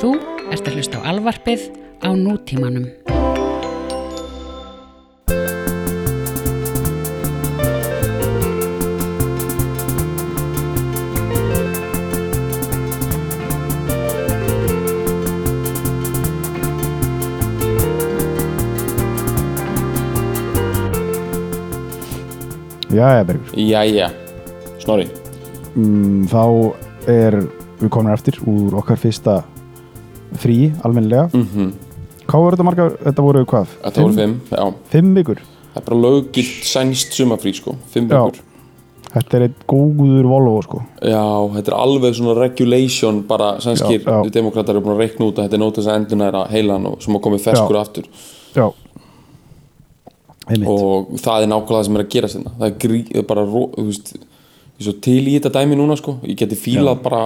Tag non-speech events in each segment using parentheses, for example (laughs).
Þú ert að hlusta á alvarpið á nútímanum. Jæja, Bergur. Jæja, Snorri Mm, þá er við komin eftir úr okkar fyrsta frí, almennilega. mm Hvað voru þetta margar? Þetta voru hvað? Þetta voru fimm, já Fimm vikur. Það er bara löggilt sænst sumafrí sko Fimm Já. vikur Þetta er eitt góður Volvo, sko. Já, þetta er alveg svona regulation bara sænskir Já, já. demokrater eru búin að reikna út að þetta er nótast að endunæra heilan og sem að komið ferskur aftur Já. Og það er nákvæmlega það sem er að gera sinna það er, grí, það er bara, þú veist ég er svo til í þetta dæmi núna sko ég geti fílað bara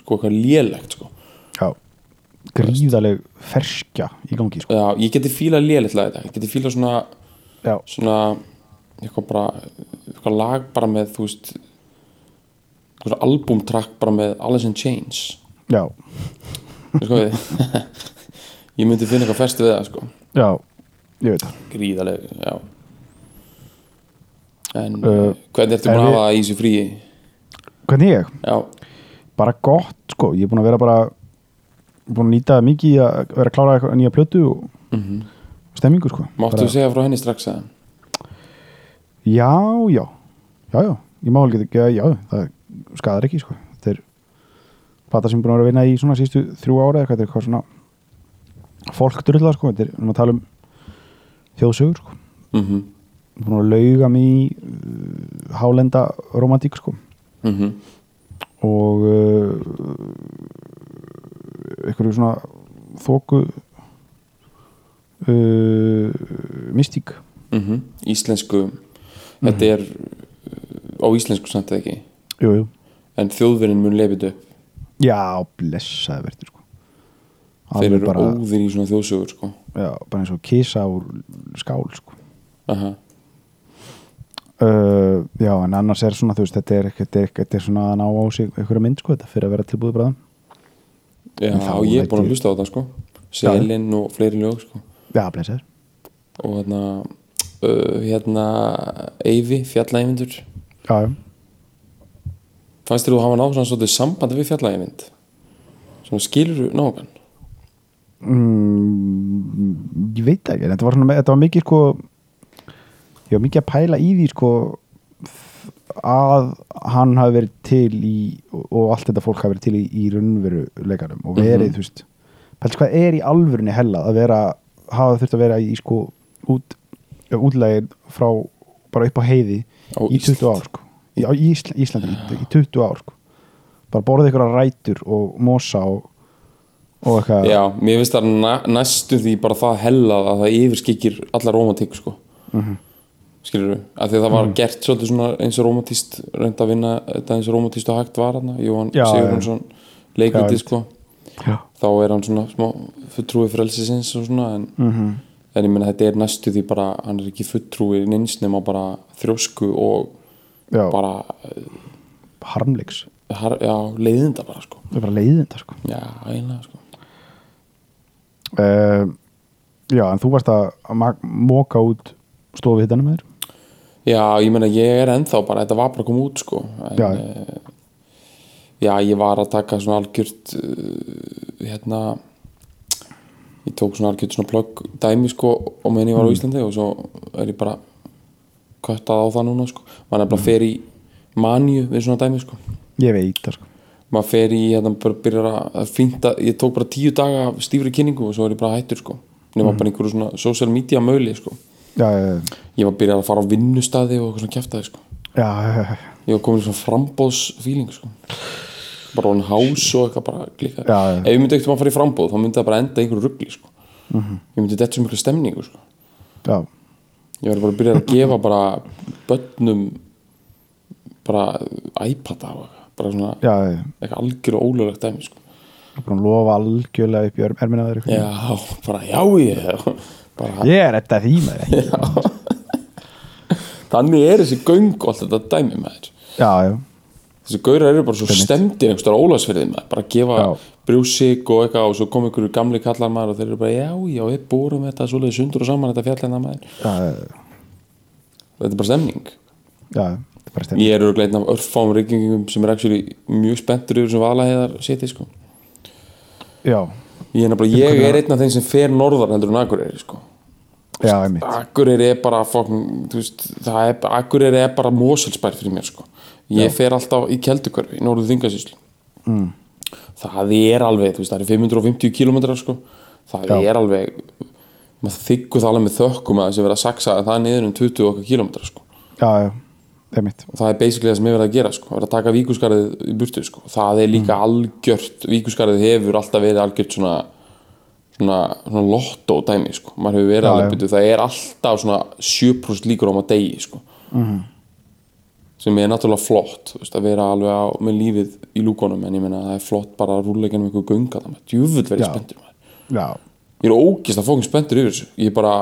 sko eitthvað lélegt sko Já. Gríðaleg ferskja í gangi, sko. Já, ég geti fílað lélegt lag þetta ég geti fílað svona Já. svona eitthvað bara eitthvað lag bara með þú veist svona albumtrack bara með Alice in Chains Já. sko við (laughs) ég myndi finna eitthvað festu við það sko Já. Ég veit það. gríðaleg, já en Uh, hvernig ertu búin að hafa í þessu fríi Hvernig ég? já, Bara gott, sko. Ég er búin að vera bara búin að nýta mikið í að vera að klára eitthvað nýja plötu og mm stemmingu, sko. máttu þú segja frá henni strax að Já, já, já, já, ég má alveg ekki, já, það skadar ekki, sko. Þetta er plata sem búin að vera að vinna í svona sístu þrjú ára eða hvað, þetta er eitthvað svona fólkdurla, sko, þetta er, erum að tala um þjóðsögur, sko. mm -hmm. Búin að lauga í uh, hálenda romantík, sko. Mm Og uh, eitthvað svona þóku uh, mystík. mhm. íslensku þetta er uh, á íslensku samt eða ekki Jú, jú. en þjóðverðin mun lefið upp Já, blessaði verður, sko. þeir eru óðir í svona þjóðsögur sko já, bara eins og kisa úr skál sko. Aha. uh, já, en annars er svona þú veist, þetta er, þetta er, þetta er svona að ná á sig einhverja mynd, sko, þetta fyrir að vera tilbúið bráðum já, ég er búin að hlusta á það sko. Selin og fleiri lög sko. Já, blessaður. Og hérna uh, hérna Eyvi, fjallægvindur já, já, fannst þér þú hafa náð svona svolítið sambandi við fjallægvind svona skilur þú nágan mm, ég veit ekki. Þetta var, svona, þetta var mikið sko ég var mikið að pæla í því sko að hann hafi verið til í og, allt þetta fólk hafi verið til í, í raunveru leikanum og verið, Mhm. þú veist pæls hvað er í alvörunni hella að vera hafa þurft að vera í sko út, útlegin frá bara upp á heiði Á í 20 Ísland. ár sko í, á Ísla, Íslandi í, í 20 ár sko bara borðið ykkur rætur og mosa og, og eitthvað já, mér finnst það næ, næstu því bara það hella að það yfirskikir alla romantík sko Mhm. Skilur þú, af því að það var gert svolítið svona eins og romantíst reynda að vinna þetta eins og romantíst og hægt var hann Jóhann leikviti Já, sko. já. þá er hann svona smá fulltrúi frelsisins og svona en, Mhm. en ég meina þetta er næstu því bara hann er ekki fulltrúi neins nema bara þrjósku og já. bara harmleiks. har, já, leiðinda bara sko. Það er bara leiðinda sko. já, eiginlega sko. Uh, já, en þú varst að moka út stofu hittanum með þér já, ég meina ég er ennþá bara þetta var bara að koma út sko. En, Já. eh, já, ég var að taka svona algjört uh, hérna ég tók svona algjört svona plögg dæmi sko og meðan ég var á Íslandi og svo er ég bara köttað á það núna sko. Maður er bara fer í manju við svona dæmi sko. Ég veit það sko. Maður fer í, hérna, bara byrjar að finta, ég tók bara tíu daga stífri kynningu og svo er ég bara hættur sko. Nema bara einhverju svona social media möli sko já, já, ég var byrjað að fara á vinnustæði og eitthvað svona kjæftaði sko. Ég var komin í svona frambóðsfíling sko. Bara on house og eitthvað bara já. ef ég myndi ekkert að fara í frambóð þá myndi það bara enda einhverju ruggli sko. Ég myndi þetta svo miklu stemningu sko. Ég var bara að byrja að gefa bara börnum bara iPad á eitthvað. Bara svona eitthvað algjör og ólöglegt dæmi sko. Að lofa algjörlega upp í eitthvað. Já, bara já ég. bara, ég er þetta með þér Þannig er þessi göng og allt þetta dæmi með þér þessi gaurar eru bara svo stemdir einhverstaðar á Ólafsfirði maður, bara að gefa Já. brjósik og eitthvað og svo kom einhverju gamli kallar maður og þeir eru bara já, já, við bórum þetta svoleiði sundur og saman þetta fjallina maður. Já, þetta er bara stemning. Já, er ég er örugglega einn af örfáum reykingum sem er actually mjög spenntur yfir sem valaheiðar seti sko. já, ég er nefnilega, ég er einn af þeim sem fer norðar heldur en Akureyri sko. Já, Akureyri er bara er, Akureyri er bara Moselsbær fyrir mér sko. ég fer alltaf í Keldukörfi í Norður Þingasíslu mm. það er alveg, þú veist, það er 550 kilometrar sko. það Já. er alveg maður þykku það alveg með þökkum að þessi verið að saksa það er niður um 20 okkar kilometrar sko. já, já, það er basically það sem er verið að gera sko. verið að taka víkuskarið í burtu sko. það er líka algjört, víkuskarið hefur alltaf verið algjört svona svona, svona lotto dæmi sko. maður hefur verið alveg byrju, það er alltaf svona 7% líkur á maður degi sko. sem er náttúrulega flott veist, að vera alveg á, með lífið í lúkonum en ég meina það er flott bara að rúlega genum einhver gunga það með djúfull verið spenntur ég er ógist að fókin spenntur yfir þessu ég er bara,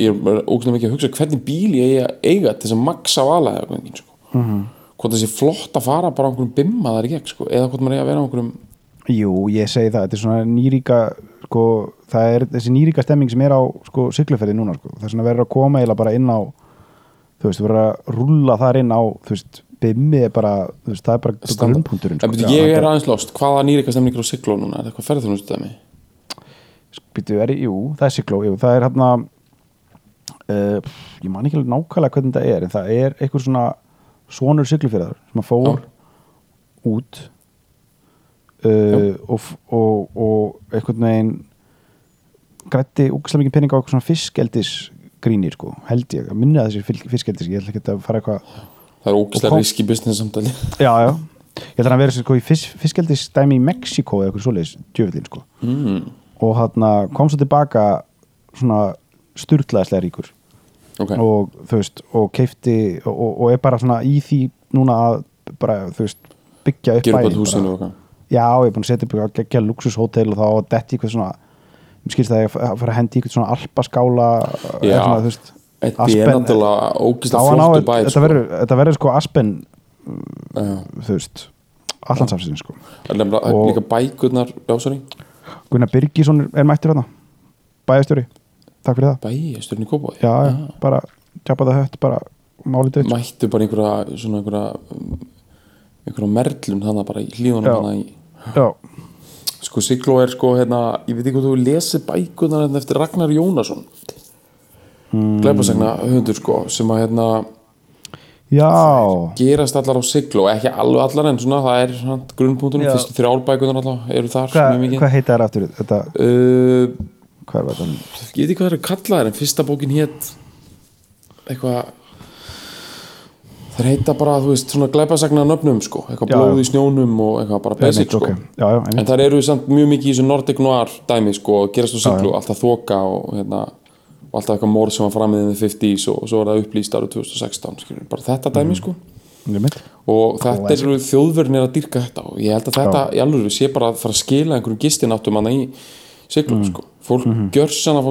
ég er ógist mikið að hugsa hvernig bíl ég eiga, eiga til þess að maksa vala eða hvernig sko. Mhm. -hmm. hvort sé flott að fara bara á einhverjum bimma þar í gegn sko. eða hvort maður eiga að vera á einhverjum jú, ég segi það þetta er svona nýríka sko, það er þessi nýríka stemming sem er á sko, sigluferði núna, sko. það er svona verður að koma eiginlega bara inn á þú veist, verður að rúlla þar inn á þú veist, bimmi er bara veist, það er bara grunnpunkturinn sko. Já, ég það er aðeins lost, hvaða nýrika stemningur á Sigló núna, er það eitthvað er, jú, það er Sigló, jú, það er hérna uh, ég man ekki alveg nákvæmlega hvernig þetta er en það er eitthvað svona sonur Siglufjörðar sem að fór út uh, og, og, og einhvern veginn grætti úkslega mikið pening á eitthvað svona fiskeldis grínir sko, held ég, að minna þessi fiskeldis, ég ætla ekki að fara eitthvað það er kom- riski business samtali. Já, já, ég ætla að vera sko, í fis, fiskeldis dæmi í Mexiko eða eitthvað svoleiðis djöfullin sko. Mm. og hann kom svo tilbaka svona sturglaðislega ríkur. Ok, og þú veist og keifti og, og, er bara svona í því núna að bara þú veist byggja upp gera bara. og já, ég er búin að setja upp eitthvað geggja luxushótel og þá að detti eitthvað svona mér skilst það að ég að fara að hendi eitthvað svona alpaskála Já. þetta er náttúrulega á, flottu bæ þetta verður þetta sko Aspen þú veist allansafsins sko. Og- líka bækurnar Gunnar Birgisson er- mættur þarna bæjastjóri, takk fyrir það. Bæjasturinn í Kópaði já, já, bara tjapa það hött bara málið döð mættu bara einhverja svona einhverja um, merlun þannig bara í hlíðunum þannig í já, sko Sigló er sko hérna ég veit ekki hvað þú lesið bækurnar hérna eftir Ragnar Jónasson. Mm. glæpasagna höfundur sko sem að hérna já. gerast allar á Sigló ekki alveg allar en svona það er Já. fyrstu þrjár bækurnar allar eru þar Hva, mjög mikið. hvað heita þær aftur? Þetta, uh, hvað er þetta? ég veit ekki hvað það eru kallaðar en fyrsta bókin hétt eitthvað þeir heita bara þú veist svona glæpasagna nöfnum sko. Eitthvað Já, blóð já. í snjónum og eitthvað bara basic sko. ok. já, já, En það eru samt mjög mikið í þessu Nordic Noir dæmi sko, gerast á siglu, alltaf þoka og, hérna, og alltaf eitthvað morð sem var framið in the 50s og, og svo var það upplýst árið 2016 skilur, bara þetta dæmi sko. Einmitt. og þetta eru þjóðverðinir að dyrka þetta og ég held að þetta í alveg sé bara að fara að skila einhverjum gistináttum hana í siglu sko, fólk mm -hmm. gjör sann að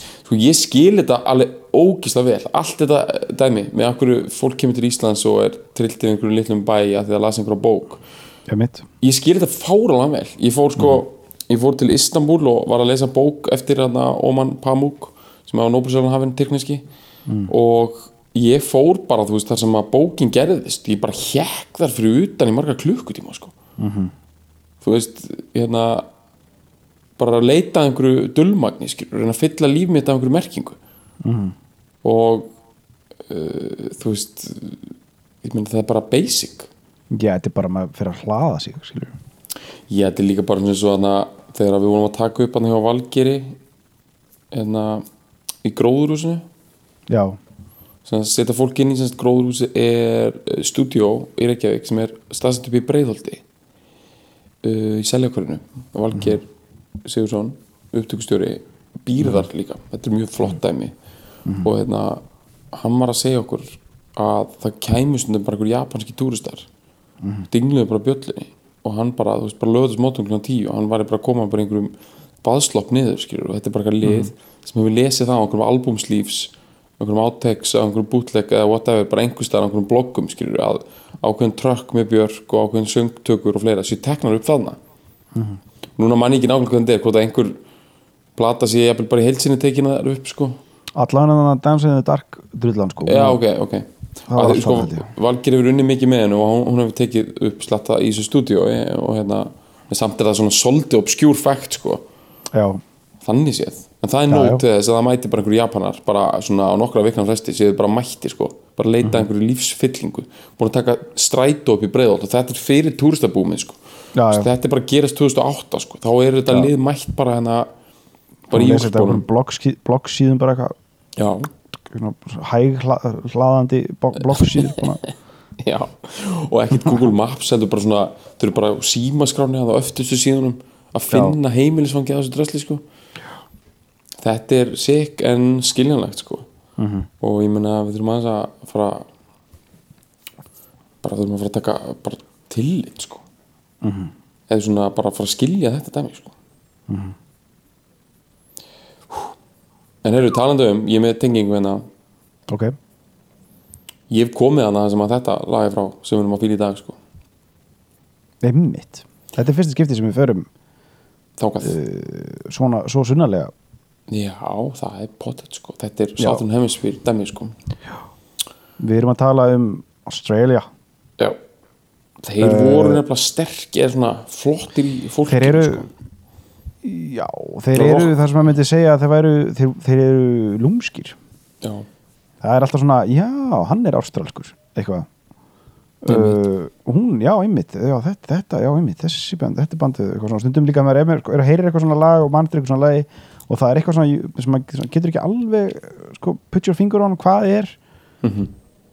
sko, ég skil þetta alveg ógislega vel, allt þetta dæmi með okkur fólk kemur til Íslands og er trillt í einhverjum litlum bæ að því að lasa einhverja bók. Ég skil þetta fáralega vel. Ég fór sko, ég fór til Istanbul og var að lesa bók eftir hana Oman Pamuk sem var Nobelsjálfan hafinn tyrkneski. Og ég fór bara þú veist þar sem að bókin gerðist. Ég bara hjekk þar fyrir utan í marga klukkutíma sko. Þú veist, hérna bara að leita að einhverju dullmagni skilur, reyna að fylla líf mitt af einhverju merkingu. Og uh, þú veist ég meina það er bara basic. Já, þetta er bara maður fyrir að hlaða sig skilur. Ég þetta er líka bara eins og þannig að þegar við vorum að taka upp hann hjá Valgeri hérna í gróðurhúsinu. Já, að setja fólk inn í semst gróðurhúsi er uh, stúdíó í Reykjavík sem er staðsett upp í Breiðholti uh, í Seljakvarinu Valger Sigursson upptökustjóri býrðar líka. Þetta er mjög flott dæmi. Og hérna hann var að segja okkur að það kæmi stundum bara einhver japanski túristar. Dingluðu bara bjöllunni og hann bara, þú veist, bara lögðast mótum kl. 10 og hann var bara að koma bara einhverjum baðslopp niður, skilur, og þetta er bara eitthvað lið sem hefur lesið það á einhverjum albúmslífs einhverjum áteks, á einhverjum bootleg eða whatever, bara einhvers staðar á einhverjum bloggum, skilur, að ákveðin trökk með björk og ákveðin söngtökur og fleira séu teknar upp þarna núna mann ég ekki nákvæmlega hvernig þetta er hvort að einhver plata sé jafnvel bara í heilsinni tekina þar upp sko. Allan þannig að Dance in the Dark drullan sko. Já ok, ok. Að, sko, ég. Valgir hefur unni mikið með hennu og hún, hún hefur tekið upp slatta í þessu stúdíu og hérna en samt er það svona soldi obskjúr fact sko. Já, þannig séð. En það er til þess að það mæti bara einhverju japanar bara svona á nokkra vikna fresti séu bara mætti sko. Bara leita Mhm. einhverju lífsfyllingu. Búin að taka strætó upp í breiðolt og þetta er fyrir túristabúmið sko Já, já. Þetta er bara að gerast 2008 sko. Þá er þetta lið mætt bara hérna bara í þetta einhverjum bloggsíðum bara eitthvað. Hæg hla- hlaðandi (laughs) já. Og ekkert Google Maps heldur bara svona þau eru bara símaskráni að það öftustu síðunum að finna heimilisfangi að þessu drösli sko. Þetta er sikk en skiljanlegt sko. Mhm. og ég meina við þurfum aðeins að fara bara þurfum að fara að taka bara tillit sko Mhm. eða svona bara að fara að skilja þetta dæmi sko. Mhm. en hefur talandi um ég er með tengingu hérna ok, ég hef komið hana sem að þetta lagi frá sem við erum að fýla í dag sko. Einmitt. Þetta er fyrsta skipti sem við förum þákað svona, svo sunnarlega. Já, það er pottet sko. Þetta er Já. Southern Hemisphere dæmi sko. Við erum að tala um Australia. Já Þeir voru nefnilega sterkir flottir í fólki þeir eru sko. já, þeir er eru það sem maður myndi segja að þeir, væru, þeir, þeir eru lúmskir. Já, það er alltaf svona, já, hann er ástralskur eitthvað. Uh, hún, já, já, þetta, þetta já, einmitt, þessi band, þetta svona, stundum líka maður er, með- er að heyrir eitthvað svona lag og mann eitthvað svona lagi og það er eitthvað svona sem maður getur ekki alveg sko, put your finger on hvað er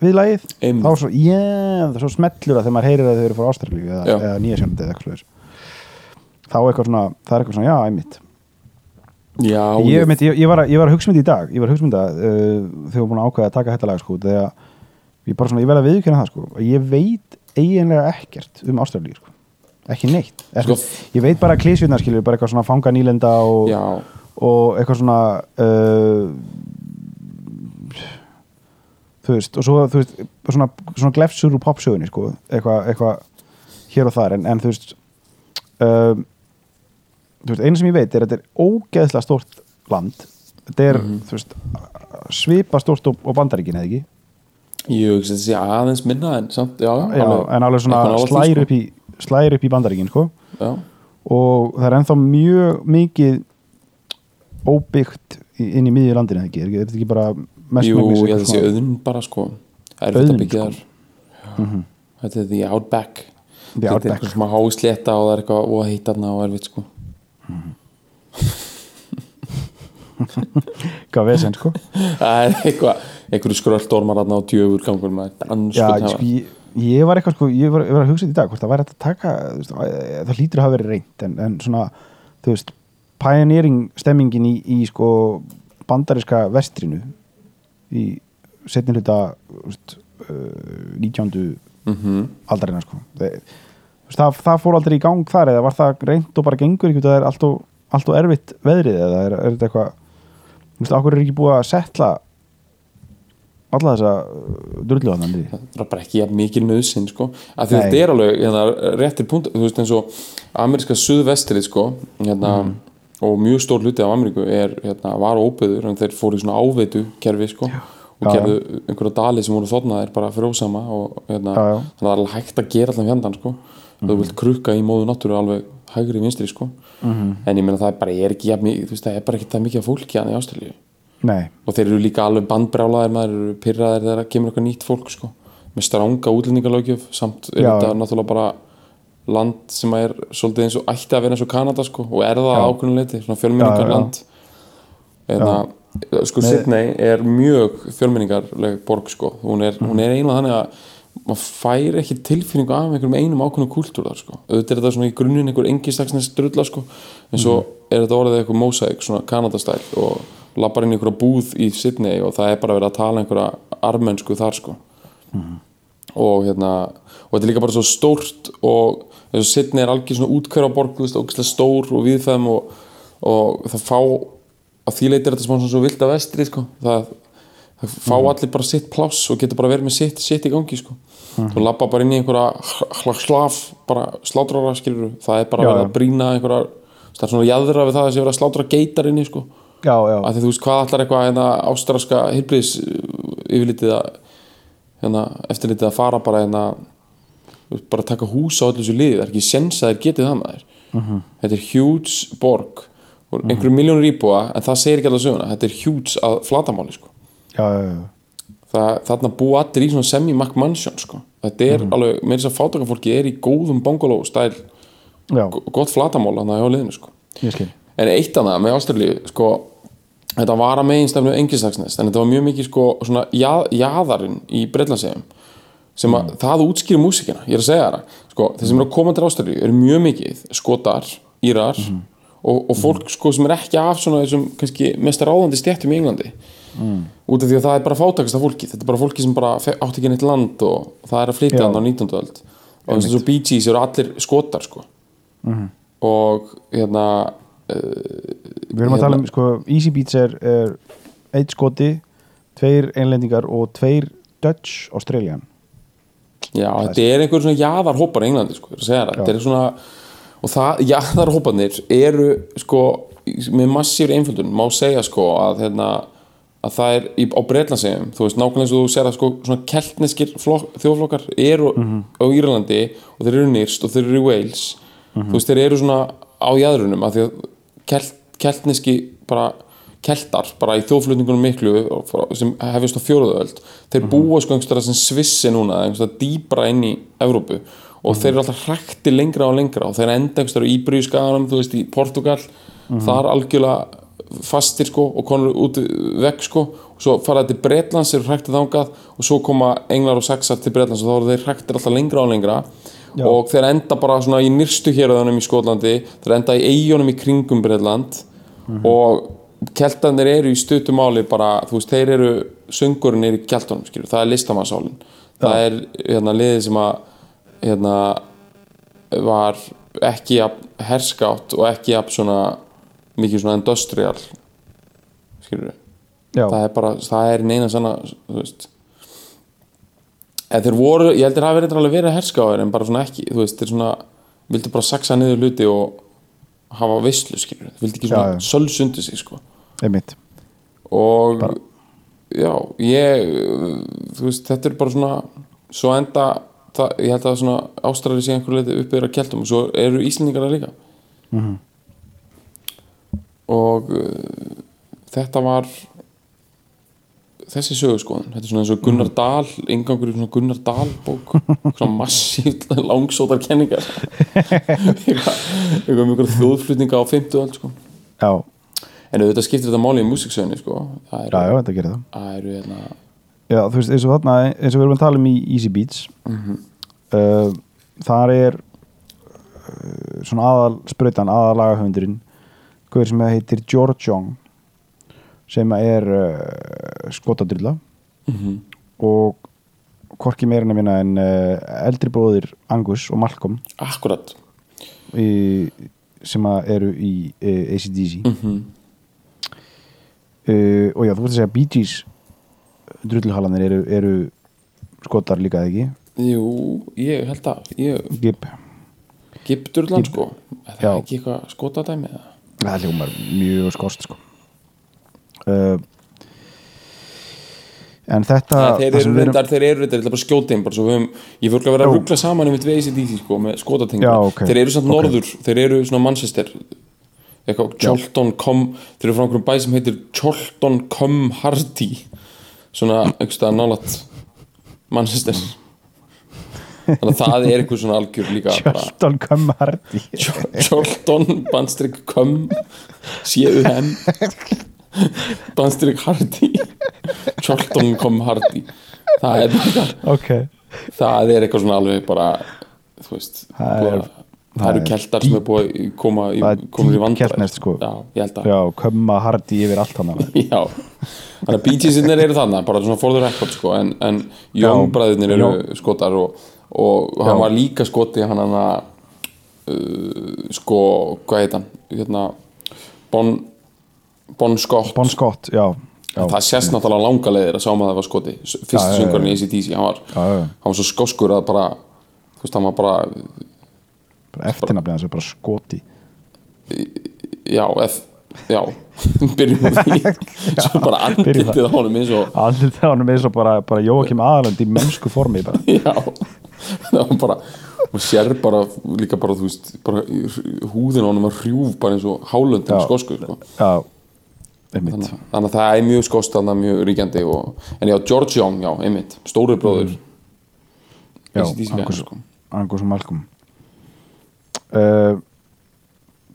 við lagið, þá svo, yeah, það svo smellur að þegar maður heyrir að þau eru frá Ástralíu eða, eða Nýja Sjálandi eða eitthvað þá eitthvað svona, það er eitthvað svona, já, einmitt. Já ég, ég, ég, ég, var að, að hugsa um þetta í dag ég var að hugsa um þetta uh, ég var búin að ákveða að taka þetta lag sko, þegar ég bara svona, ég vel að viðkynna það sko, að ég veit eiginlega ekkert um Ástralíu sko. ekki neitt. Sko- sko, ég veit bara klísvinna skilur, bara eitthvað svona fanga nýlenda og, og eitthvað svona uh, þú veist og svo þú veist, svona, svona glefsur úr popsögunni sko, eitthvað eitthva hér og þar en, en þú veist um, þú veist, eina sem ég veit er að þetta er ógeðslega stórt land. Þetta er, Mhm. þú veist svipa stórt og, og bandaríkin eða ekki? Ég hugsa þetta sé aðeins minna en samt, já, Já, en alveg svona slæri sko. upp í slæri upp í bandaríkin sko. Já, og það er ennþá mjög mikið óbyggt inn í miðju landinu eða ekki, er þetta ekki bara jú, ég held að sé svona- auðn bara sko. Er þetta Auðn, byggja sko. þar Já, Þetta er the outback. The Þetta er eitthvað sem að hái slétta og það er eitthvað og heitt þarna og erfitt sko. (laughs) Hvað vesen sko? (laughs) Það er eitthvað, einhverju skröldormar þarna og djöfur gangur sko, ég, var eitthvað sko, ég var, að hugsa þetta í dag hvort það væri að taka, veist, að- það hlýtur að hafa verið reynd en, en svona, þú veist pioneering stemmingin í, í sko bandariska vestrinu í setni hluta uh, 19. mm aldarinnar sko það, það, það fór aldrei í gang þar eða var það reynd og bara gengur ekki það er allt og, allt og erfitt veðrið eða er, er þetta eitthvað þú veist, okkur er ekki búið að setla alla þessa drullu að þannig það er bara ekki jafn mikil nöðsinn sko. að þetta er alveg hérna, réttir punkt þú veist eins og ameríska suðvestrið sko, hérna, og mjög stór hluti af Ameríku er, hérna, var óbyður en þeir fóru í svona áveitu kerfi sko, og Já, gerðu einhverja dali sem voru þotnaðir bara frjósama og hérna, Já, já. þannig að það er alveg hægt að gera allan fjandan sko. þú vilt krukka í móðu náttúru alveg hægri vinstri sko. en ég meina það er bara, er ekki, þú veist, það er bara ekki það mikið af fólki hann í Ástralíu nei, og þeir eru líka alveg bandbrjálaðir maður eru pyrraðir þegar það kemur eitthvað nýtt fólk sko. með stránga útlendingalögjöf samt er Já, þetta já. náttúrulega bara land sem er svolítið eins og ætti að vera eins og Kanada sko, og er það Já. ákveðin leiti svona já. land en sko Sydney er mjög fjölmenningarleg borg sko. hún er, Mhm. hún er einlega þannig að maður fær ekki tilfinningu af einhverjum einum ákveðnum kúltúr þar sko. auðvitað er þetta svona í grunninn einhver engistaksnes drulla sko. en svo Mhm. er þetta orðið eitthvað mosaik, svona Kanadastæl og lappar inn í einhverja búð í Sydney og það er bara verið að tala einhverja armensku þar sko og hérna og þetta er líka bara svo stórt og eins og Sydney er algjör svona útkværa borg þú veist, ógeðslega stór og viðfæðum og, og það fá að því leitir þetta svona svo vilt að vestri sko. það það fá allir bara sitt pláss og getur bara verið með sitt, sitt í gangi sko. þú labba bara inn í einhverja hl- slaf, bara slátrara skilur það er bara Já, já. að brýna einhverja það er svona jæðra við það að sé verið að slátra geitar inni sko. já, já, að því þú veist hvað allar eitthvað hérna, ástraska hilbriðs yfirlitið að hérna, eftirlitið að fara bara hérna, þú bara taka hús á öllu þessu liði, það er ekki sens að þeir getið það maður. Þetta er huge borg og einhverju miljónur íbúa en það segir ekki alltaf söguna, þetta er huge að flatamáli sko. já, já, já. það, þarna búa allir í svona semi-mac-mansion sko. þetta er alveg, með þess að fátakafólki er í góðum bungalow stæl já, gott flatamál að hjá liðinu sko. En eitt annað með Ástralíu, sko, þetta var að meginstefnu engistagsnest, en þetta var mjög mikið sko, svona jað, jaðarinn í Breitlandsegjum sem að það útskýri músikina, ég er að segja það. Sko, þeir sem eru að koma til Ástralíu eru mjög mikið skotar, írar og, og fólk sko sem er ekki af svona þessum kannski mest ráðandi stjættum í Englandi. Út af því að það er bara fátakasta fólki þetta er bara fólki sem bara átti ekki neitt land og það er að flytja hann á 19. öld. Og eins og Bee Gees eru allir skotar sko. Og hérna Við erum að tala um, sko, Easy Beats er, er eitt skoti, tveir einlendingar og tveir Dutch Australian. Já, þetta er einhver svona jaðarhópar í Englandi, sko, það, þetta er svona og það, jaðarhóparnir eru sko, með massífri einföldun má segja sko að hérna að það er í, á Breitlandsegjum þú veist, nákvæmlega eins og þú sér að sko svona keltneskir flokk, þjóðflokkar eru á Írlandi og þeir eru nýrst og þeir eru í Wales. Þú veist, þeir eru svona á jæðrunum að því að kelt, keltneski bara keltar bara í þjóðflutningunum miklu sem hefist á fjóruðöld þeir búa sko einhverstað sem svissi núna einhverstað dýbra inn í Evrópu. Og þeir eru alltaf hrækti lengra og lengra og þeir enda einhverstað í Íbríuskaganum þú veist í Portugal þar algjörlega fastir sko og konur út vekk sko. Og svo fara þetta til Bretlands þeir eru hræktið þangað og svo koma englar og sexar til Bretlands og þá eru þeir hræktir alltaf lengra og lengra. Og þeir enda bara svona í nyrstu hérðanum í Skotlandi þeir enda í eigunum í kringum Bretland. Og keltanir eru í stötu máli bara, þú veist, þeir eru söngurinn er í keltunum, skilur, það er listamannssálin það er hérna liðið sem að hérna var ekki að herskátt og ekki að svona mikið svona industrial skilur Já, það er bara, það er neina sanna þú veist. En þeir voru, ég heldur hafi verið alveg verið herskáðir en bara svona ekki, þú veist, þeir svona vildu bara saksa niður hluti og hafa veislu, skilur, þeir vildu ekki svona já. sölsundi sig, sko einmitt. og já, ég þú veist, þetta er bara svona svo enda, það, ég held að svona ástræði sé einhver leiti að keltum og svo eru Íslendingar það líka. Og uh, þetta var þessi sögurskoðun þetta er svona eins og Gunnar Dahl ingangur í svona Gunnar Dahl bók. Svona massíft (laughs) langsótar kenningar. (laughs) Eitthvað eitthvað um þjóðflutninga á 50 öll sko. Já, en auðvitað skiptir þetta máli í músiksögunni sko. það já, eru, já, þetta gerir það. það eru hérna, Já, þú veist, eins og þarna, eins og við erum að tala um í Easy Beats, uh, þar er uh, svona aðal sprautan, aðal lagahöfundurinn, hvað sem heitir George Young, sem er uh, skotadrilla og hvorki meira en að vinna en uh, eldri bróðir Angus og Malcolm akkurat í, sem eru í uh, ACDC Mhm. Uh, og já, þú veist að segja Bee Gees drulluhalanir eru, eru skotar líka eða ekki jú, ég held að ég, Gip, Gipturland sko er það Já. ekki eitthvað skotadæmi eða? það hljómar mjög skorst sko uh, en þetta Ja, þeir eru reyndar, þeir eru reyndar, ég ætla bara að skjóta inn bara svo við höfum, ég fyrir að vera að ruggla saman um við ACDC sko, með skotatengur Já, ok. þeir eru samt Ok. norður, þeir eru svona Manchester eitthvað, Cholton Com þeir eru frá einhverjum bæ sem heitir Cholton Com Hardy. Svona einhverstað nálat Manchester. Þannig að það er einhver svona algjör líka bara Charlton Cum Hardy. Cholton bandstrik Com C-U-M bandstrik Hardy. Cholton Com Hardy. Það er bara ok, það er eitthvað svona alveg bara þú veist Það er- það eru er keltar sem er búið að koma í, í keltneskt, sko. já, að já, Cumma Hardy yfir allt hann (laughs) já, þannig að Bee Geesinnir eru þannig bara svona for the record sko en, en Young Já. bræðurnir eru skotar og, og hann Já. var líka skoti hann hann að uh, sko, hvað heit hann hérna Bon, bon Scott Bon Scott, já, það sést náttúrulega langa leiðir að sá maður það var skoti fyrst Já, já, já. söngurinn í ACDC hann var, Já, já. hann var svo skoskur að bara þú veist, hann var bara eftirnafnið hans er bara skoti. Já, ef, já. (laughs) Byrjum á því. (laughs) Svo bara andlitið á honum eins og það hann er með svo bara, bara Jóakim aðalend í mennsku formi bara. (laughs) já, það var bara og sér bara, líka bara, þú veist bara húðin á honum að hrjúf bara eins og hálöndin Já. skoskur sko. já, þannig, að það er mjög skost þannig mjög ríkjandi og, en já, George Young, já, einmitt stóri bróður já, AC/DC Angus, sko. Angus og Malcolm uh,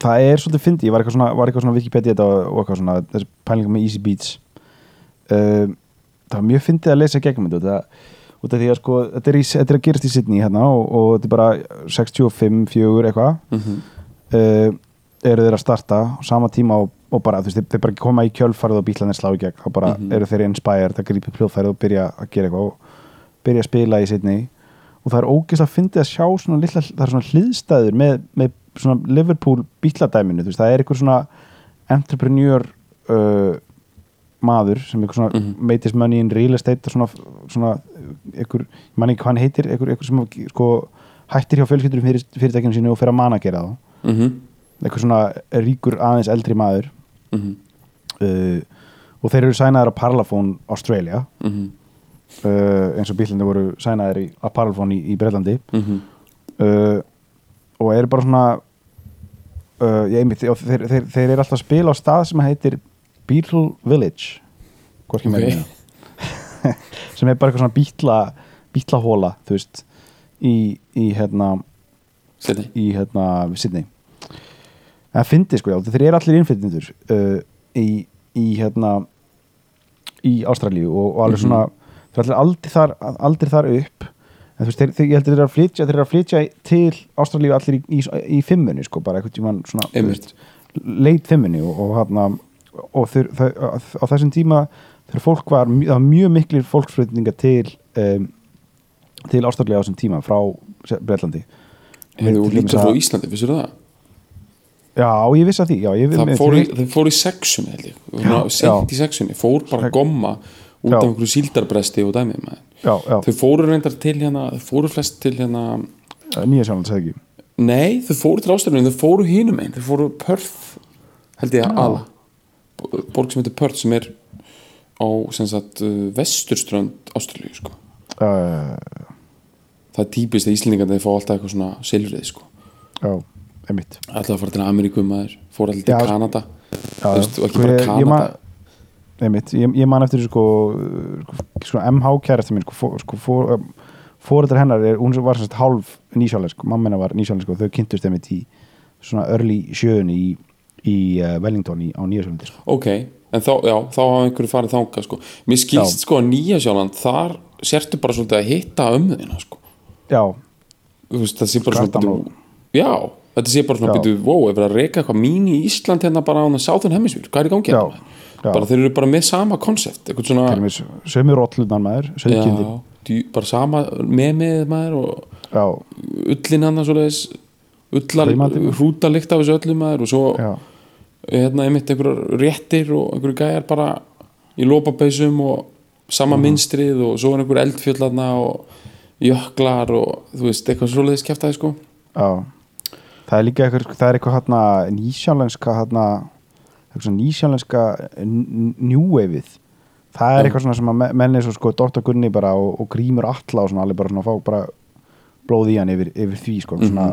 það er svolítið fyndi, ég var eitthvað svona, var eitthvað svona Wikipedia þetta og eitthvað svona, þessi pælinga með Easy Beats. Uh, það var mjög fyndið að lesa gegnum þetta. Út af því að sko, þetta er, í, þetta er að gerast í Sydney hérna og, og þetta er bara 65, 4 eitthvað. Mhm. uh, eru þeir að starta á sama tíma og, og bara, þú veist, þeir, bara koma í kjölfarið og bílanir slá í gegn, þá bara eru þeir inspired að grípa pljóðfærið og byrja að gera eitthvað og byrja að spila í Sydney og það er ógeðslega að fyndið að sjá svona litla, það er svona hliðstæður með, með svona Liverpool bíladæminu, þú veist, það er eitthvað svona entrepreneur uh, maður sem eitthvað svona mm meitis money in real estate og svona, svona eitthvað, ég man ekki hvað hann heitir eitthvað, eitthvað sem sko hættir hjá fjölskyldur fyrir, fyrirtækjum sínu og fer að managera þá. Mhm, eitthvað svona ríkur aðeins eldri maður. Mhm, uh, og þeir eru sænaðar á Parlophone Australia. Mhm, uh, eins og bílindi voru sænaðar í, Parlophone í, í Breitlandi mhm. Uh, og eru bara svona ég einmitt og þeir, þeir, þeir eru alltaf að spila á stað sem heitir Beetle Village. Hvorki Ok. okay. (laughs) sem er bara eitthvað svona bítla bítlahóla, þú veist í, í hérna Sydney. í hérna Sydney. Það fyndi sko já, þeir eru allir innflytjendur uh, í, í hérna í Ástralíu og, og alveg svona þeir eru allir aldrei þar, aldrei þar upp. En þú veist, þeir, ég heldur þeir eru að flytja þeir eru að flytja til Ástralíu allir í, í, í fimmunni sko, bara eitthvað tímann svona þú leit fimmunni og, og hérna og þeir, þeir, á þessum tíma þegar fólk var, það var mjög miklir fólksflutninga til um, til Ástralíu á þessum tíma frá Breitlandi Hefur þú að- frá Íslandi, vissir það? Já, ég vissi að því já, ég, Það fór, í, það fór í sexunni held ég. Sent í sexunni, fór bara að gomma út af einhverju síldarbresti og já, Þau fóru reyndar til hérna, fóru flest til hérna nýja sjálfans hefði ekki? Nei, þau fóru til Ástralíu, þau fóru hínum einn Þau fóru Perth, held ég að Borg sem heitir Perth sem er á sem sagt uh, vesturströnd Ástralíu sko. uh, Það er típist að Íslendingar þeir fá alltaf eitthvað svona silfrið sko. Já, einmitt. Alltaf að fara til Ameríku maður Fór alltaf til. Kanada. Já, Þú veist, og ekki bara Kanada Einmitt, ég, ég man eftir sko, uh, sko MH kærasti mín sko, sko, fór, um, fóreldrar hennar er, hún var semst hálf nýsjálensk mamma hennar var nýsjálensk og þau kynntust einmitt í svona early sjöunni í, í uh, Wellington í, á nýjasjálandi sko. Ok, en þá, já, þá hafa einhverju farið þangað sko. Mér skilst sko að Nýja Sjáland þar sértu bara svolítið að hitta ömmuðina sko. Já, veist, það sé bara svona Skartan byrju, Já, þetta sé bara svona Já. byrju Wow, ef við að reyka eitthvað mín í Ísland hérna bara á það Southern Hemisphere, hvað er í gangi Já, hérna? Bara þeir eru bara með sama konsept svona með sömu rollundan maður, já, djú, bara sama með með maður og ullin hann svoleiðis ullar, Hraunmatinn. hrúta lykt af þessu öllum maður og svo hérna einmitt einhverjar réttir og einhverju gæjar bara í lópapeysum og sama Mhm. minstrið og svo er einhver eldfjöllarna og jöklar og þú veist, eitthvað svoleiðis kæftæði sko. Já. Það er líka eitthvað, það er eitthvað hérna nýsjálenska hérna nýsjálenska njúveifið það er eitthvað svona sem að me- menn er svo sko Dr. Gunni bara og, og grímur alla og svona alveg bara svona fá bara blóð í hann yfir, yfir því sko. Svona,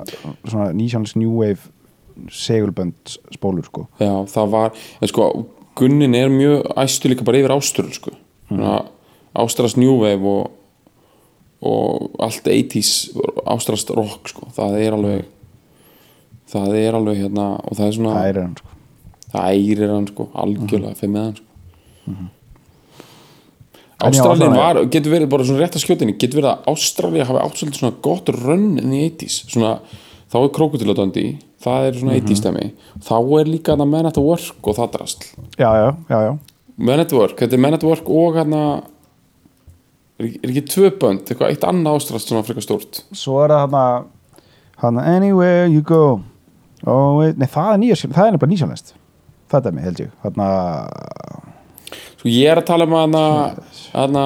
svona nýsjálensk njúveif segulbönd spólur sko. Já, það var, en sko Gunnin er mjög æstu líka bara yfir áströl sko, mm. ástrast New Wave og og allt 80s ástrast rock sko, það er alveg það er alveg hérna og það er svona, það er hann sko það ærir hann sko, algjörlega fyrir með hann sko. Ástralín var, getur verið bara svona rétt að skjótinni getur verið að Ástralíu hafi átt svolítið svona gott rönn inn í 80s svona, þá er krokodilodöndi það er svona 80s stemi þá er líka þarna Men at Work og það drasl já, já, já, já, Men at Work, þetta er Men at Work og hérna er, er ekki tvö bönd, eitthvað eitt annað ástralst svona frekar stórt. Svo er það hérna hérna anywhere you go. Oh, nei það er nýja það er nefnilega nýsjálenskt það er mig held ég. Hérna sko ég er að tala um hana hana,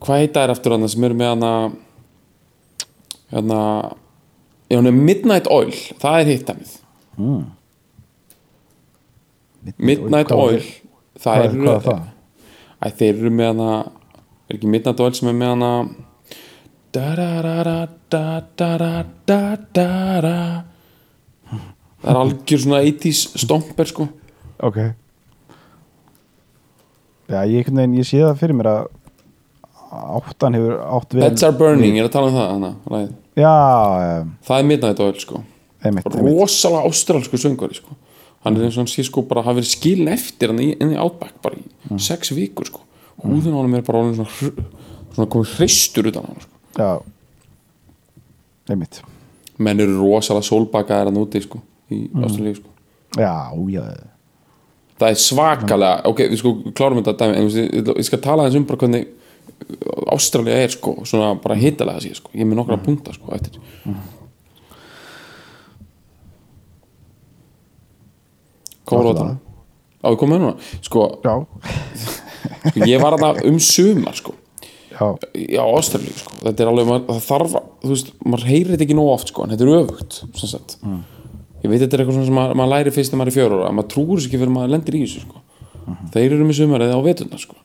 hvað heita er eftir hana sem eru með hana hana já, hún er Midnight Oil, það er hitt hannið Midnight Hvað var Oil það? hvað er það? Æ, þeir eru með hana er ekki Midnight Oil sem er með hana da-da-da-da-da-da-da-da það er algjör svona 80s stomper sko. Ok. Já, ég, veginn, ég sé það fyrir mér að áttan hefur átt vel Pets are burning, ég er að tala um það hana, já, um, það er Midnight Oil sko. Einmitt, einmitt. rosalega ástralsku söngvari sko. Hann er eins og hann sé sko bara hafi verið skilin eftir hann inn í Outback bara í sex vikur sko. Húðin á hann er bara orðin svona, svona komið hristur utan hann sko. Já. Einmitt. Menn eru rosalega sólbakaðir hann úti sko í Ástralíu sko. Já, já, það er svakalega, ok, við sko klárum þetta dæmi, en ég, ég skal tala eins um bara hvernig Ástralía er sko svona bara hitalega sér sko, ég er með nokkra punta sko eftir. Hvað voru þetta? á, við komum með núna. Sko, já, sko, ég var að um sumar sko. Já, já, Ástralíu sko, þetta er alveg maður, það þarf, þú veist, maður heyrir þetta ekki nóg oft sko, en þetta er öfugt sem sagt ég veit þetta er eitthvað sem maður, læri fyrst þegar maður er fjóra ára, maður trúur þessu ekki fyrir maður lendir í þessu sko, þeir eru með sumarið á vetuna sko.